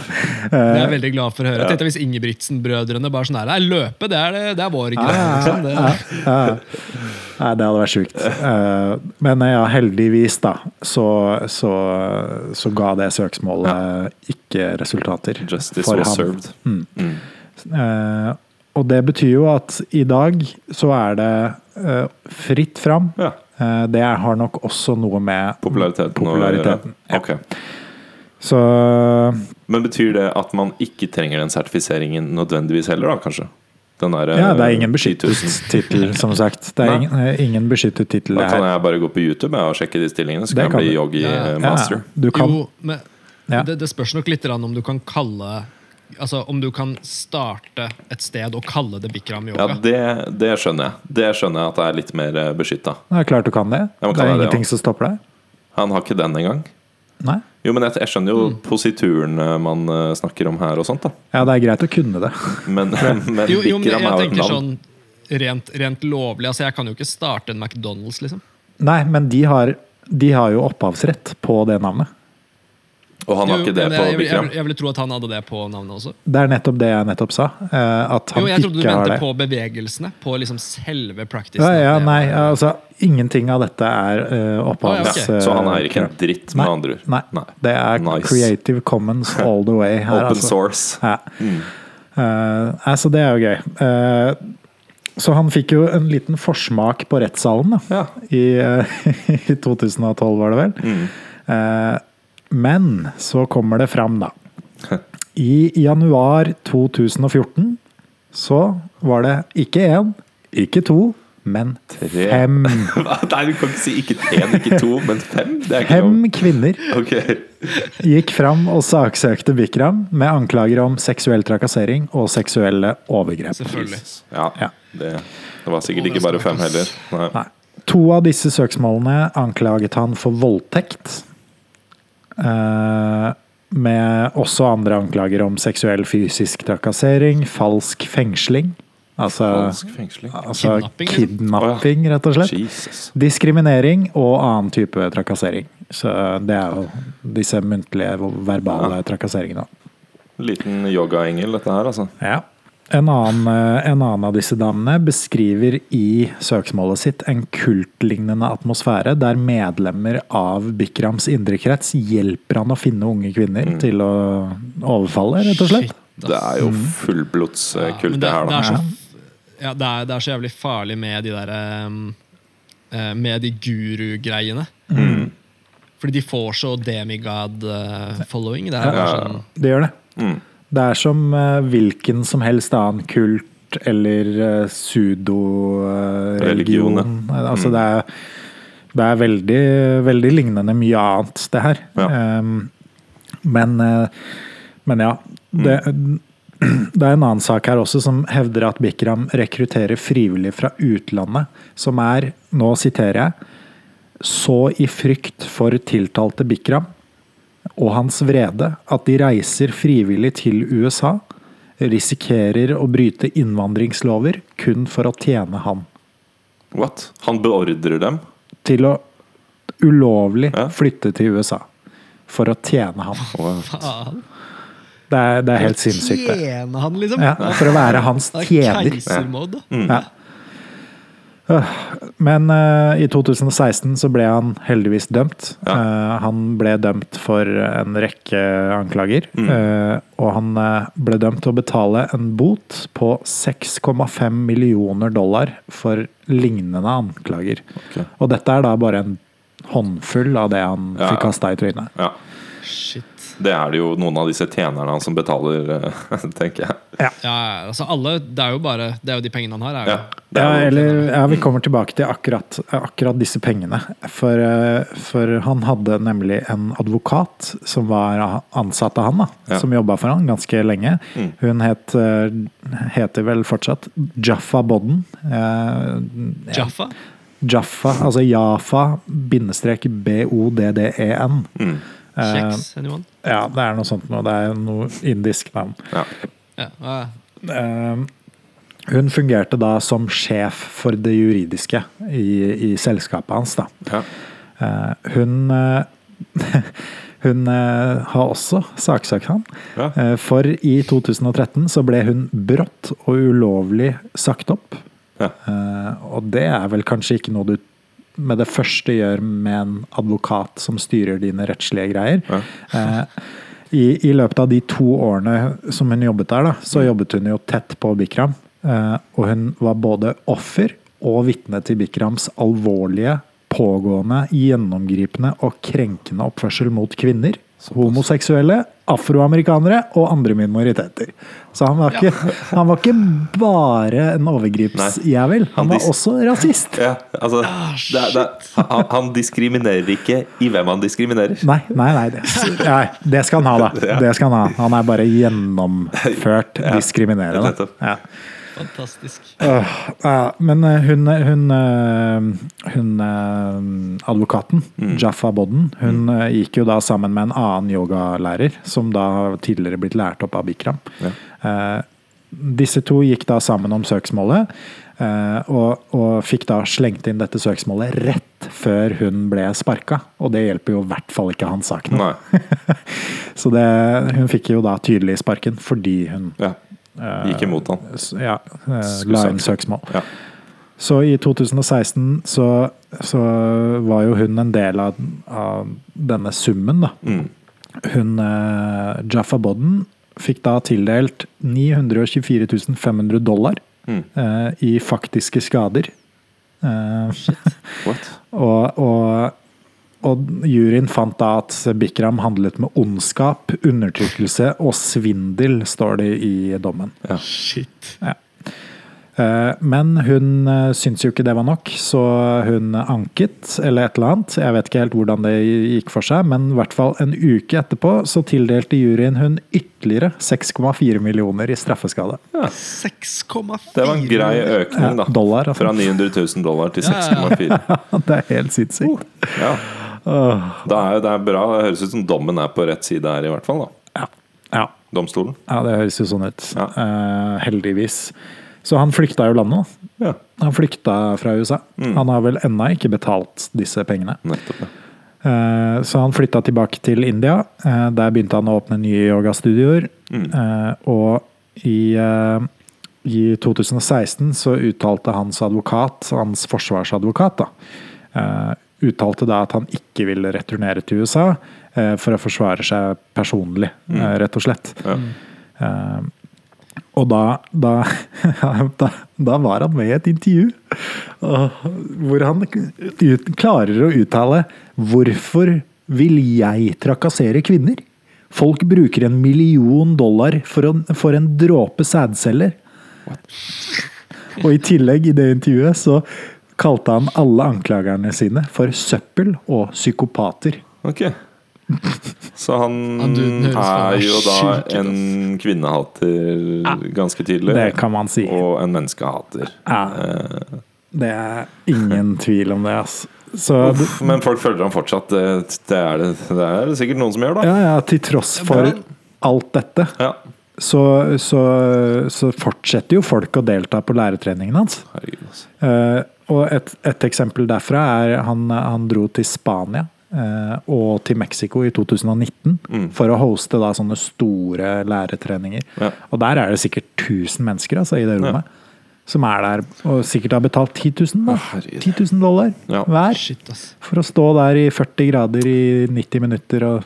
<laughs> Det er jeg veldig glad for å høre. Tenk deg hvis Ingebrigtsen-brødrene bare sånn her Nei, løpe, det er, det, det er vår greie. Liksom. Det, Nei, det hadde vært sjukt. Eh, Men ja, heldigvis, da, så, så, så ga det søksmålet ikke resultater Justice for was ham. served. Mm. Mm. og det betyr jo at i dag så er det eh, fritt fram. Ja. Eh, det har nok også noe med Populariteten. å gjøre. ja. Okay. Så Men betyr det at man ikke trenger den sertifiseringen nødvendigvis heller, da, kanskje? Den der, ja, det er eh, ingen beskyttet 000. tittel, som sagt. Det er Nei. ingen, eh, ingen beskyttet tittel. Da kan jeg bare gå på YouTube og sjekke de stillingene, så kan kan jeg bli yogi-master. Ja. Ja, master. Jo, men Ja. det, det spørs nok litt om du kan kalle Altså Om du kan starte et sted og kalle det Bikram Ja, yoga. det, det skjønner jeg. Det skjønner jeg at jeg er litt mer beskytta. Det er klart du kan det. Ja, det er det, ingenting ja. som stopper deg. Han har ikke den engang. Nei. Jo, men jeg, jeg skjønner jo Mm. posituren eh, man eh, snakker om her og sånt, da. Ja, det er greit å kunne det. <laughs> Men, <laughs> men jo, jo, men Bikram jeg er jo et navn. sånn rent, rent lovlig. Altså Jeg kan jo ikke starte en McDonald's, liksom. Nei, men de har, de har jo opphavsrett på det navnet. Og han har ikke det på jeg, jeg, jeg, jeg ville tro at han hadde det på navnet også. Det er nettopp det jeg nettopp sa. eh, At han Jo, jeg trodde du mente på bevegelsene. På liksom selve practicen. Ja, ja, nei, altså Ingenting av dette er uh, opphavs... Ah, ja, ok. Så han er ikke en eh, dritt, med Nei, andre ord. Nei, Nei. det er Nice. Creative Commons <laughs> all the way her. Open altså. source. Ja. Eh, altså, det er jo gøy. Uh, så han fikk jo en liten forsmak på rettssalen da, Ja. i, uh, <laughs> i 2012, var det vel. Mm. Men så kommer det fram, da. I januar 2014 så var det ikke én, ikke to, men Tre. fem. <laughs> Hva? Nei, du kan ikke si ikke én, ikke to, men fem? Det er ikke Fem noe. kvinner <laughs> okay. gikk fram og saksøkte Bikram med anklager om seksuell trakassering og seksuelle overgrep. Selvfølgelig. Ja, Ja. det, det var sikkert ikke bare fem heller. Nei. Nei. To av disse søksmålene anklaget han for voldtekt. Eh, med også andre anklager om seksuell fysisk trakassering, falsk fengsling. Altså, Falsk fengsling. altså Kidnapping, liksom. kidnapping, rett og slett. Jesus. Diskriminering og annen type trakassering. Så det er jo disse muntlige, verbale trakasseringene. Liten yogaengel, dette her, altså. Ja. En annen, eh, en annen av disse damene beskriver i søksmålet sitt en kultlignende atmosfære der medlemmer av Bikrams indre krets hjelper han å finne unge kvinner til å overfalle, rett og slett. Shit. Det er jo Mm. fullblodskult, ja, det her, det, er så, ja, det, er, det er så jævlig farlig med de der um, eh, Med de guru-greiene. Mm. Fordi de får så demigod-following. det er bare Ja. sånn Det gjør det. Mm. Det er som eh, hvilken som helst annen kult eller uh, pseudo-religion. Religion, altså det er, det er veldig, veldig lignende mye annet, det her. Ja. Um, men, eh, men ja. Det, <clears throat> det er en annen sak her også som hevder at Bikram rekrutterer frivillige fra utlandet, som er, nå siterer jeg, så i frykt for tiltalte Bikram og hans vrede at de reiser frivillig til USA, risikerer å bryte innvandringslover kun for å tjene han. What? Han beordrer dem? Til å ulovlig Ja. flytte til USA for å tjene. Faen. Mm. Det er, det er helt sinnssykt. Tjene han, liksom. Ja, for å være hans er tjener. Ja. Men uh, i 2016 så ble han heldigvis dømt. Ja. Uh, han ble dømt for en rekke anklager. Mm. Uh, og han ble dømt til å betale en bot på 6,5 millioner dollar for lignende anklager. Okay. Og dette er da bare en håndfull av det han Ja, fikk kasta i trynet. Ja. Shit. Det er det jo noen av disse tjenerne som betaler, eh, <laughs> tenker jeg. Ja, altså alle, Det er jo bare Det er jo de pengene han har. Er jo. Ja, er jo, eller ja, vi kommer tilbake til akkurat, akkurat disse pengene. For, eh, for han hadde nemlig en advokat som var ansatt av han, da, Ja. som jobba for han ganske lenge. Mm. Hun het, eh, heter vel fortsatt Jaffa Bodden. Eh, Jaffa? Jaffa, altså Jafa bindestrek B-O-D-D-E-N. mm, Kjeks? Anyone? ja, det er noe sånt noe. Det er noe indisk navn. ja. Ja. Eh, Hun fungerte da som sjef for det juridiske i, i selskapet hans. da. Ja. Eh, hun eh, <laughs> Hun eh, har også saksøkt han. Ja. Eh, For i 2013 så ble hun brått og ulovlig sagt opp. Ja. Eh, Og det er vel kanskje ikke noe du med det første gjør med en advokat som styrer dine rettslige greier. Ja. Eh, i, I løpet av de to årene som hun jobbet der, da, så Mm. jobbet hun jo tett på Bikram. Eh, og hun var både offer og vitne til Bikrams alvorlige, pågående, gjennomgripende og krenkende oppførsel mot kvinner, homoseksuelle, afroamerikanere og andre minoriteter. Så han var ikke, <laughs> han var ikke bare en overgripsjævel, han Han var også rasist. <laughs> Ja, altså det, er- det, er- han, han diskriminerer ikke i hvem han diskriminerer. Nei, nei, nei det, nei, det skal han ha, da. <laughs> Det skal han ha. Han er bare gjennomført Ja, diskriminerende. Ja. Fantastisk. Øh, ja, men øh, hun, hun, øh, hun øh, advokaten, Jaffa Bodden, hun øh, gikk jo da sammen med en annen yogalærer, som da har tidligere blitt lært opp av Bikram. Ja. Eh, disse to gikk da sammen om søksmålet, eh, og, og fikk da slengt inn dette søksmålet rett før hun ble sparka. Og det hjelper jo i hvert fall ikke hans sak nå. <laughs> Så det, hun fikk jo da tydelig sparken fordi hun Ja. Gikk imot han. ja, eh, la inn søksmål. Ja. Så i 2016 så, så var jo hun en del av, av denne summen, da. Mm. Hun eh, Jaffa Bodden fikk da tildelt 924 500 dollar Mm. eh, i faktiske skader. Eh, What? <laughs> og, og, og juryen fant da at Bikram handlet med ondskap, undertrykkelse og svindel, står det i dommen. Ja. Shit. Ja. Men hun eh, syntes jo ikke det var nok, så hun anket, eller et eller annet. Jeg vet ikke helt hvordan det gikk for seg, men i hvert fall en uke etterpå så tildelte juryen hun ytterligere 6,4 millioner i straffeskade. 6,4 Det var en grei økning, da. Ja, dollar, altså. Fra 900 000 dollar til Ja, ja, 6,4. <laughs> Det er helt sinnssykt. Ja. Da er, det er bra. Det høres ut som dommen er på rett side her, i hvert fall. da Ja. Ja. Domstolen. ja, det høres jo sånn ut. Ja. Eh, heldigvis. Så han flykta jo landet. Ja, Han flykta fra USA. Mm. Han har vel ennå ikke betalt disse pengene. nettopp. Ja. Eh, Så han flytta tilbake til India. Eh, Der begynte han å åpne nye yogastudioer. Mm. Eh, Og i, i 2016 så uttalte hans advokat, hans forsvarsadvokat, da, uttalte da at han ikke ville returnere til USA eh, for å forsvare seg personlig, eh, rett og slett. Mm. Ja. Eh, og da, da, <laughs> da, da var han med i et intervju hvor han ut, klarer å uttale 'Hvorfor vil jeg trakassere kvinner?' Folk bruker en million dollar for, en- for en dråpe sædceller. Og i tillegg, i det intervjuet, så kalte han alle anklagerne sine for søppel og psykopater. Ok. Så han er jo da en kvinnehater, ganske tydelig. Det kan man si. Og en menneskehater. Ja, Eh, det er ingen <laughs> tvil om det, altså. Så uff, men folk følger ham fortsatt. Det, det, er det, det er det sikkert noen som gjør, da. Ja, ja, til tross for alt dette, Ja. så, så, så fortsetter jo folk å delta på læretreningen hans. Herregud, altså. Eh, og et, et eksempel derfra er han, han dro til Spania eh, og til Mexico i 2019 Mm. for å hoste da sånne store læretreninger. Ja. Og der er det sikkert 1000 mennesker altså, i det rommet. Som er der og sikkert har betalt 10 000, da. 10 000 dollar Ja. hver. Shit. For å stå der i 40 grader i 90 minutter og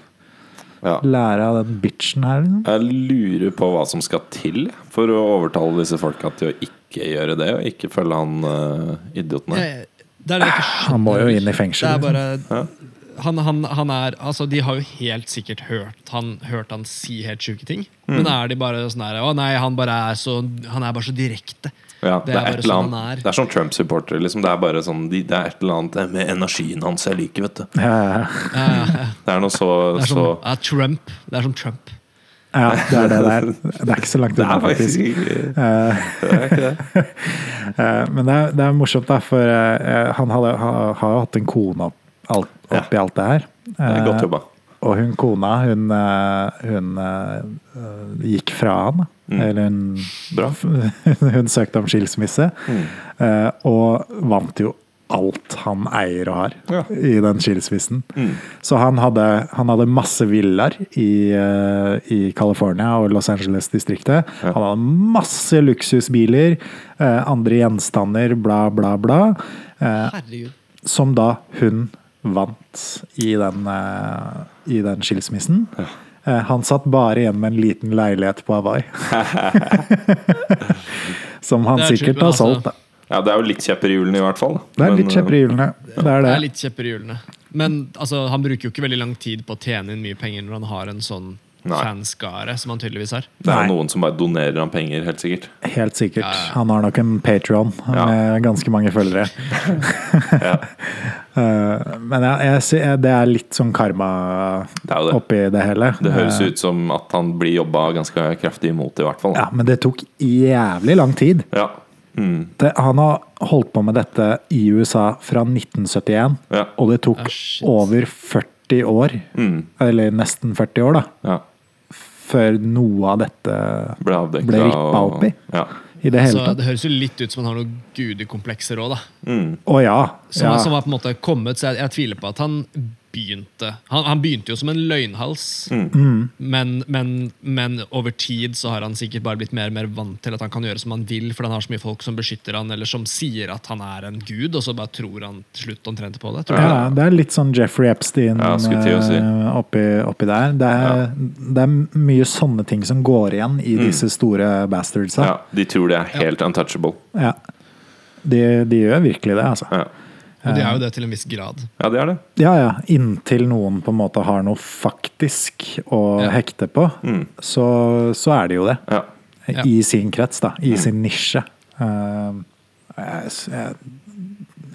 Ja. lære av den bitchen her. Liksom. Jeg lurer på hva som skal til for å overtale disse folka til å ikke gjøre det, og ikke følge han uh, idioten her. Er ikke. Han må jo inn i fengsel, Det er liksom. bare han, han, han er, altså De har jo helt sikkert hørt han, hørt han si helt sjuke ting. Mm. Men er de bare sånn her Å nei, han bare er så Han er bare så direkte. Ja, Det det, er er et eller sånn annet er. Det er som Trump-supporter. Liksom. Det er bare sånn de, Det er et eller annet med energien hans jeg liker, vet du. Ja, ja, Ja, ja, ja. Det er noe så, Det er som så ja, Trump. Det er som Trump. Ja, det er det der. <laughs> Det er ikke så langt Det unna, er faktisk ikke Eh, det er ikke det. <laughs> eh, Men det er, det er morsomt, da, for eh, han har har jo hatt en kone opp, alt, oppi alt det her. Det er godt jobba. Og hun kona, hun, hun gikk fra han. Mm. Eller hun Bra. <laughs> Hun søkte om skilsmisse, Mm. og vant jo alt han eier og har Ja. i den skilsmissen. Så han hadde, han hadde masse villaer i, uh, i California og Los Angeles-distriktet. Han hadde masse luksusbiler, uh, andre gjenstander, bla, bla, bla. Uh, som da hun vant i den, i den skilsmissen. Ja. han satt bare igjen med en liten leilighet på Hawaii. <laughs> <laughs> som han er sikkert har altså. solgt, da. Ja, det er jo litt kjepper i hjulene, i hvert fall. Det er Men, litt kjepper i hjulene. Det er Det det. er litt kjepper i hjulene. Men altså, han bruker jo ikke veldig lang tid på å tjene inn mye penger når han har en sånn Nei. fanskare som han tydeligvis har. Det er Nei. noen som bare donerer han penger, helt sikkert. Helt sikkert. Ja, ja. Han har nok en Patron Ja. med ganske mange følgere. <laughs> Ja. <laughs> Eh, Men jeg, jeg, det er litt sånn karma Det det. oppi det hele. Det høres Eh, ut som at han blir jobba ganske kraftig imot, i hvert fall. Ja, men det tok jævlig lang tid. Ja. Mm. Det, han har holdt på med dette i USA fra 1971, Ja. og det tok Ah, over 40 år, Mm. eller nesten 40 år, da, ja. før noe av dette Ble avdekka. Ble rippa opp i. Ja. i det hele Så tatt. det høres jo litt ut som han har noen gudekomplekser òg, da. Mm. Oh, ja. Som, ja. som har på en måte kommet, så jeg, jeg tviler på at han begynte Han, han begynte jo som en løgnhals, Mm. men, men, men over tid så har han sikkert bare blitt mer og mer vant til at han kan gjøre som han vil, for han har så mye folk som beskytter han, eller som sier at han er en gud, og så bare tror han til slutt omtrent på det. Tror jeg. Ja, det er litt sånn Jeffrey Epstein Ja, si. eh, oppi, oppi der. Det er, det er mye sånne ting som går igjen i disse store bastardsa. Mm. ja. De tror det er helt untouchable. Ja. De, de gjør virkelig det, altså. Ja. Og de er jo det til en viss grad. ja, det er det. Ja, ja. Inntil noen på en måte har noe faktisk å Ja. hekte på, så, så er de jo det. Ja. I sin krets, da. I sin nisje. Eh, jeg, jeg,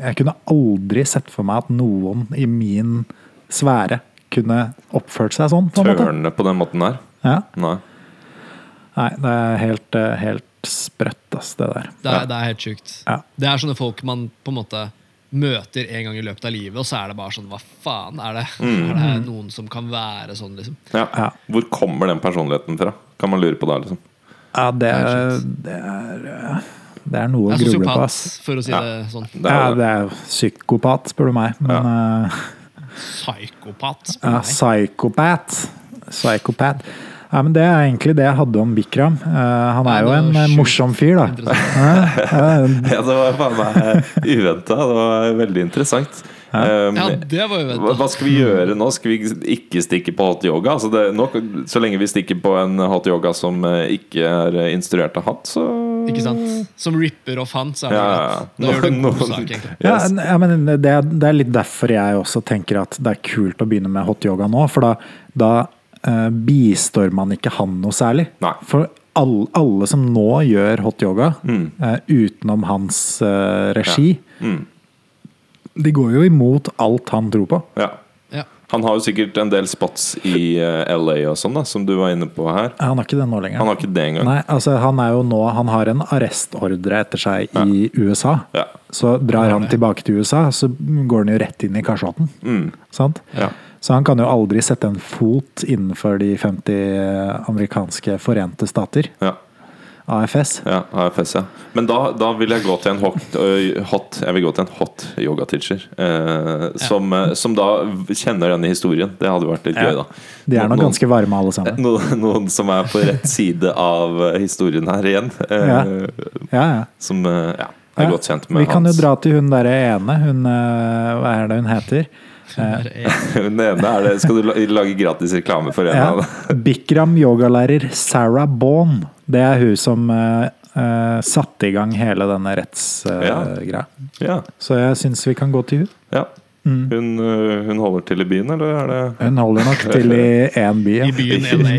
jeg kunne aldri sett for meg at noen i min sfære kunne oppført seg sånn. på en måte. Tørne på den måten der. Ja. Nei. Nei, det er helt, eh, helt sprøtt, ass, det der. Det er, Ja. det er helt sjukt. Ja. Det er sånne folk man på en måte møter en gang i løpet av livet, og så er det bare sånn Hva faen? Er det, Mm. er det noen som kan være sånn, liksom? Ja. Ja. Hvor kommer den personligheten fra? Kan man lure på det, liksom. Ja, det, er det er eh, Det er noe å gruble på, sosiopat, for å si Ja. det sånn. Det er Ja, det er psykopat, spør du meg. Men eh, Psykopat. spør ja, psykopat. Psykopat. Ja, men det er egentlig det jeg hadde om Bikram. Uh, han Ja, er jo en eh, sjukt morsom fyr, da. Ja, det var faen meg uventa. Det var veldig interessant. Um, Ja, det var uventa. hva, skal vi gjøre nå? Skal vi ikke stikke på hot yoga? Altså det, nok, så lenge vi stikker på en hot yoga som eh, ikke er eh, instruert av hatt, så Ikke sant? Som ripper off han, så er det Ja, greit. Da Da gjør du en god sak, egentlig. Ja, Yes. ja, men det, er- det er litt derfor jeg også tenker at det er kult å begynne med hot yoga nå. For da, da eh, bistår man ikke han noe særlig. Nei. For alle, alle som nå gjør hot yoga, Mm. uh, utenom hans uh, regi, Mm. de går jo imot alt han tror på. Ja. Ja. Han har jo sikkert en del spots i uh, LA og sånn, da, som du var inne på her. Han har ikke det nå lenger. Han har ikke det engang. Nei, altså han er jo nå Han har en arrestordre etter seg i USA. Ja. Så drar han tilbake til USA, så går han jo rett inn i kasjotten. Mm. Sant? Ja. Så han kan jo aldri sette en fot innenfor de 50 amerikanske forente stater. Ja. AFS. Ja, AFS, ja. Men da, da vil jeg gå til en hot, hot Jeg vil gå til en hot yogateacher. Eh, som, eh, som da kjenner denne historien. Det hadde vært litt Ja. gøy, da. De er nå ganske varme, alle sammen. Noen, noen som er på rett side av eh, historien her igjen. eh, Ja. Ja, ja. Som eh, ja, er Ja, godt kjent med Vi kan jo dra til hun derre ene. Hun Hva er det hun heter? Den <laughs> ene er det Skal du lage gratis reklame for en Ja. av dem? <laughs> Bikram yogalærer Sarah Baughan. Det er hun som eh, eh, satte i gang hele denne rettsgreia. Ja. Så jeg syns vi kan gå til hun. ja. Mm. Hun, hun holder til i byen, eller er det Hun holder nok <laughs> til i én by. I byen LA.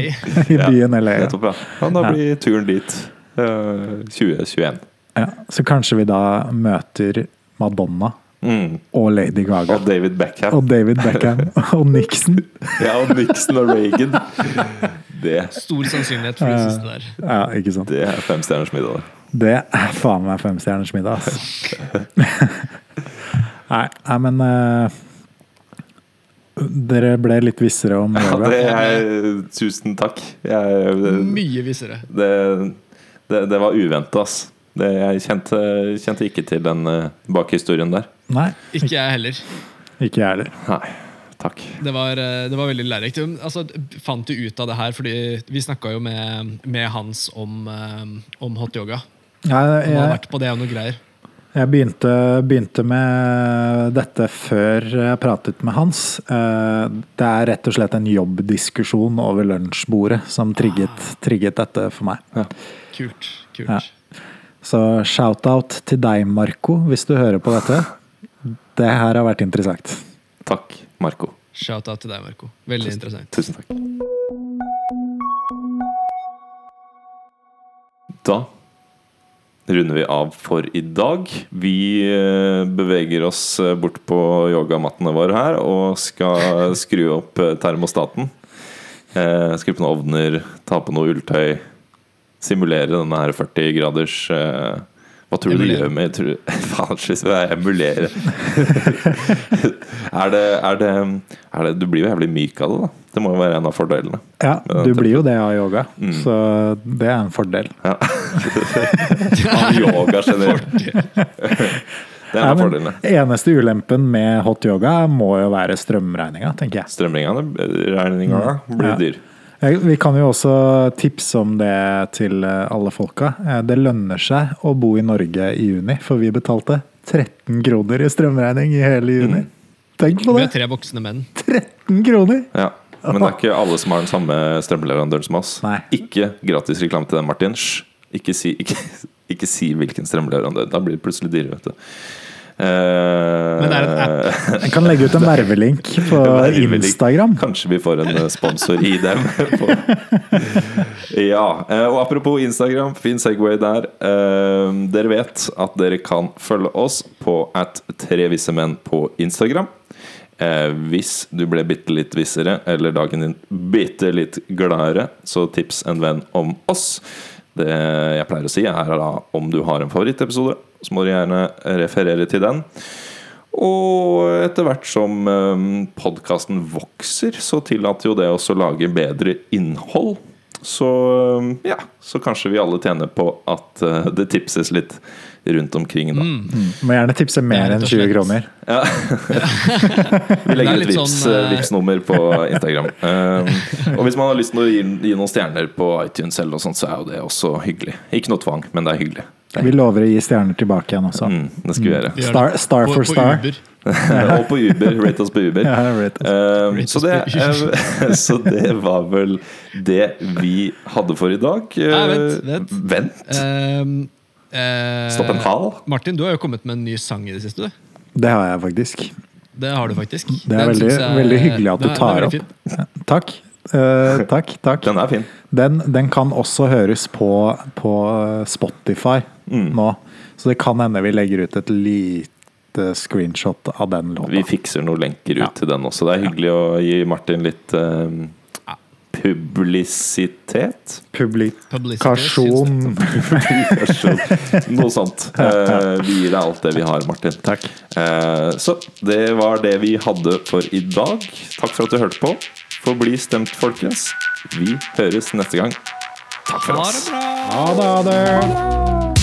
I byen LA. Ja. Nettopp, ja. ja. Da blir turen dit uh, 2021. Ja. Så kanskje vi da møter Madonna Mm. og Lady Gaga. Og David Beckham. Og David Beckham <laughs> og Nixon. Ja, og Nixon og Reagan. Det, Stor sannsynlighet for det siste der. Ja, ikke sant. det er femstjerners middag. det. Det er faen meg femstjerners middag, ass. <laughs> Nei, nei, men uh, Dere ble litt vissere om Ja, det er, tusen takk. Jeg, det, Mye vissere. det, det, det var uventa, ass. Det, jeg kjente, kjente ikke til den uh, bakhistorien der. Nei, Ikke jeg heller. ikke jeg heller. Nei. Takk. Det var, eh, det var veldig lærerikt. Altså, fant du ut av det her fordi vi snakka jo med, med Hans om, eh, om hot yoga. Ja, Han har vært på det og noe greier. jeg begynte, begynte med dette før jeg pratet med Hans. Eh, Det er rett og slett en jobbdiskusjon over lunsjbordet som trigget, trigget dette for meg. Kult. kult. Ja. Så shout-out til deg, Marco, hvis du hører på dette. Det her har vært interessant. Takk, Marco. Shout-out til deg, Marco. Veldig interessant. Tusen takk. Da runder vi av for i dag. Vi eh, beveger oss eh, bort på yogamattene våre her og skal <laughs> skru opp eh, termostaten. Eh, Skru på noen ovner, ta på noe ulltøy. Simulere denne her 40 graders eh, Hva tror du du gjør med tror, <laughs> Faen, slutt med å emulere. <laughs> er, det, er, det, er det Du blir jo jævlig myk av det, da. Det må jo være en av fordelene. Ja, du blir jo det av yoga, Mm. så det er en fordel. Ja. <laughs> Av yoga generelt. Det er en av fordelene. eneste ulempen med hot yoga må jo være strømregninga, tenker jeg. Strømregninga blir Ja. dyr. Vi kan jo også tipse om det til eh, alle folka. Eh, Det lønner seg å bo i Norge i juni, for vi betalte 13 kroner i strømregning i hele juni. Tenk på Vi det! er tre voksne menn. 13 kroner! Ja. Men det er ikke alle som har den samme strømleverandøren som oss. Nei. Ikke gratis reklame til den, Martin. Ikke si, ikke, ikke si hvilken strømleverandør. Da blir det plutselig dyrere, vet du. Uh, Men det er en Jeg kan legge ut en vervelink på Vervelink. Instagram. Kanskje vi får en eh, sponsor i dem. <laughs> Ja, eh, og apropos Instagram, fin Segway der. Eh, Dere vet at dere kan følge oss på at tre visse menn på Instagram. Eh, hvis du ble bitte litt vissere, eller dagen din bitte litt gladere, så tips en venn om oss. Det jeg pleier å si, er da om du har en favorittepisode, så må du gjerne referere til den. Og etter hvert som podkasten vokser, så tillater jo det også å lage bedre innhold. Så um, ja, så kanskje vi alle tjener på at eh, det tipses litt rundt omkring, da. Må gjerne tipse mer er enn 20 kroner. kroner. <laughs> Vi legger er ut vips, sånn, eh, Vipps-nummer på Instagram. Um, <laughs> og hvis man har lyst til å gi, gi noen stjerner på iTunes, selv, og sånt, så er jo det også hyggelig. Ikke noe tvang, men det er hyggelig. Vi er, lover å gi stjerner tilbake igjen også. mm, det skal vi gjøre. Star- star På- for på star. Og på Uber. Rate oss på Uber. <laughs> Ja, Rate så, det, uh, eh, <laughs> så det var vel det vi hadde for i dag. Nei, vent, vent. Vent. Ehm, eh, Stopp en hal. Martin, du har jo kommet med en ny sang i det siste. du. Det har jeg faktisk. Det har du faktisk. Det er Den veldig- jeg- veldig hyggelig at du tar opp. Takk. Uh, takk, takk. Den er fin. Den, den kan også høres på, på Spotify Mm. nå. Så det kan hende vi legger ut et lite screenshot av den låta. Vi fikser noen lenker ut Ja. til den også. Det er hyggelig å gi Martin litt um, publisitet. Publikasjon. Publikasjon. <laughs> Noe sånt. <laughs> Uh, vi gir deg alt det vi har, Martin. Takk. Uh, så det var det vi hadde for i dag. Takk for at du hørte på. Forbli stemt, folkens. Vi høres neste gang. Takk for oss. Ha det bra! Ha det, ha det.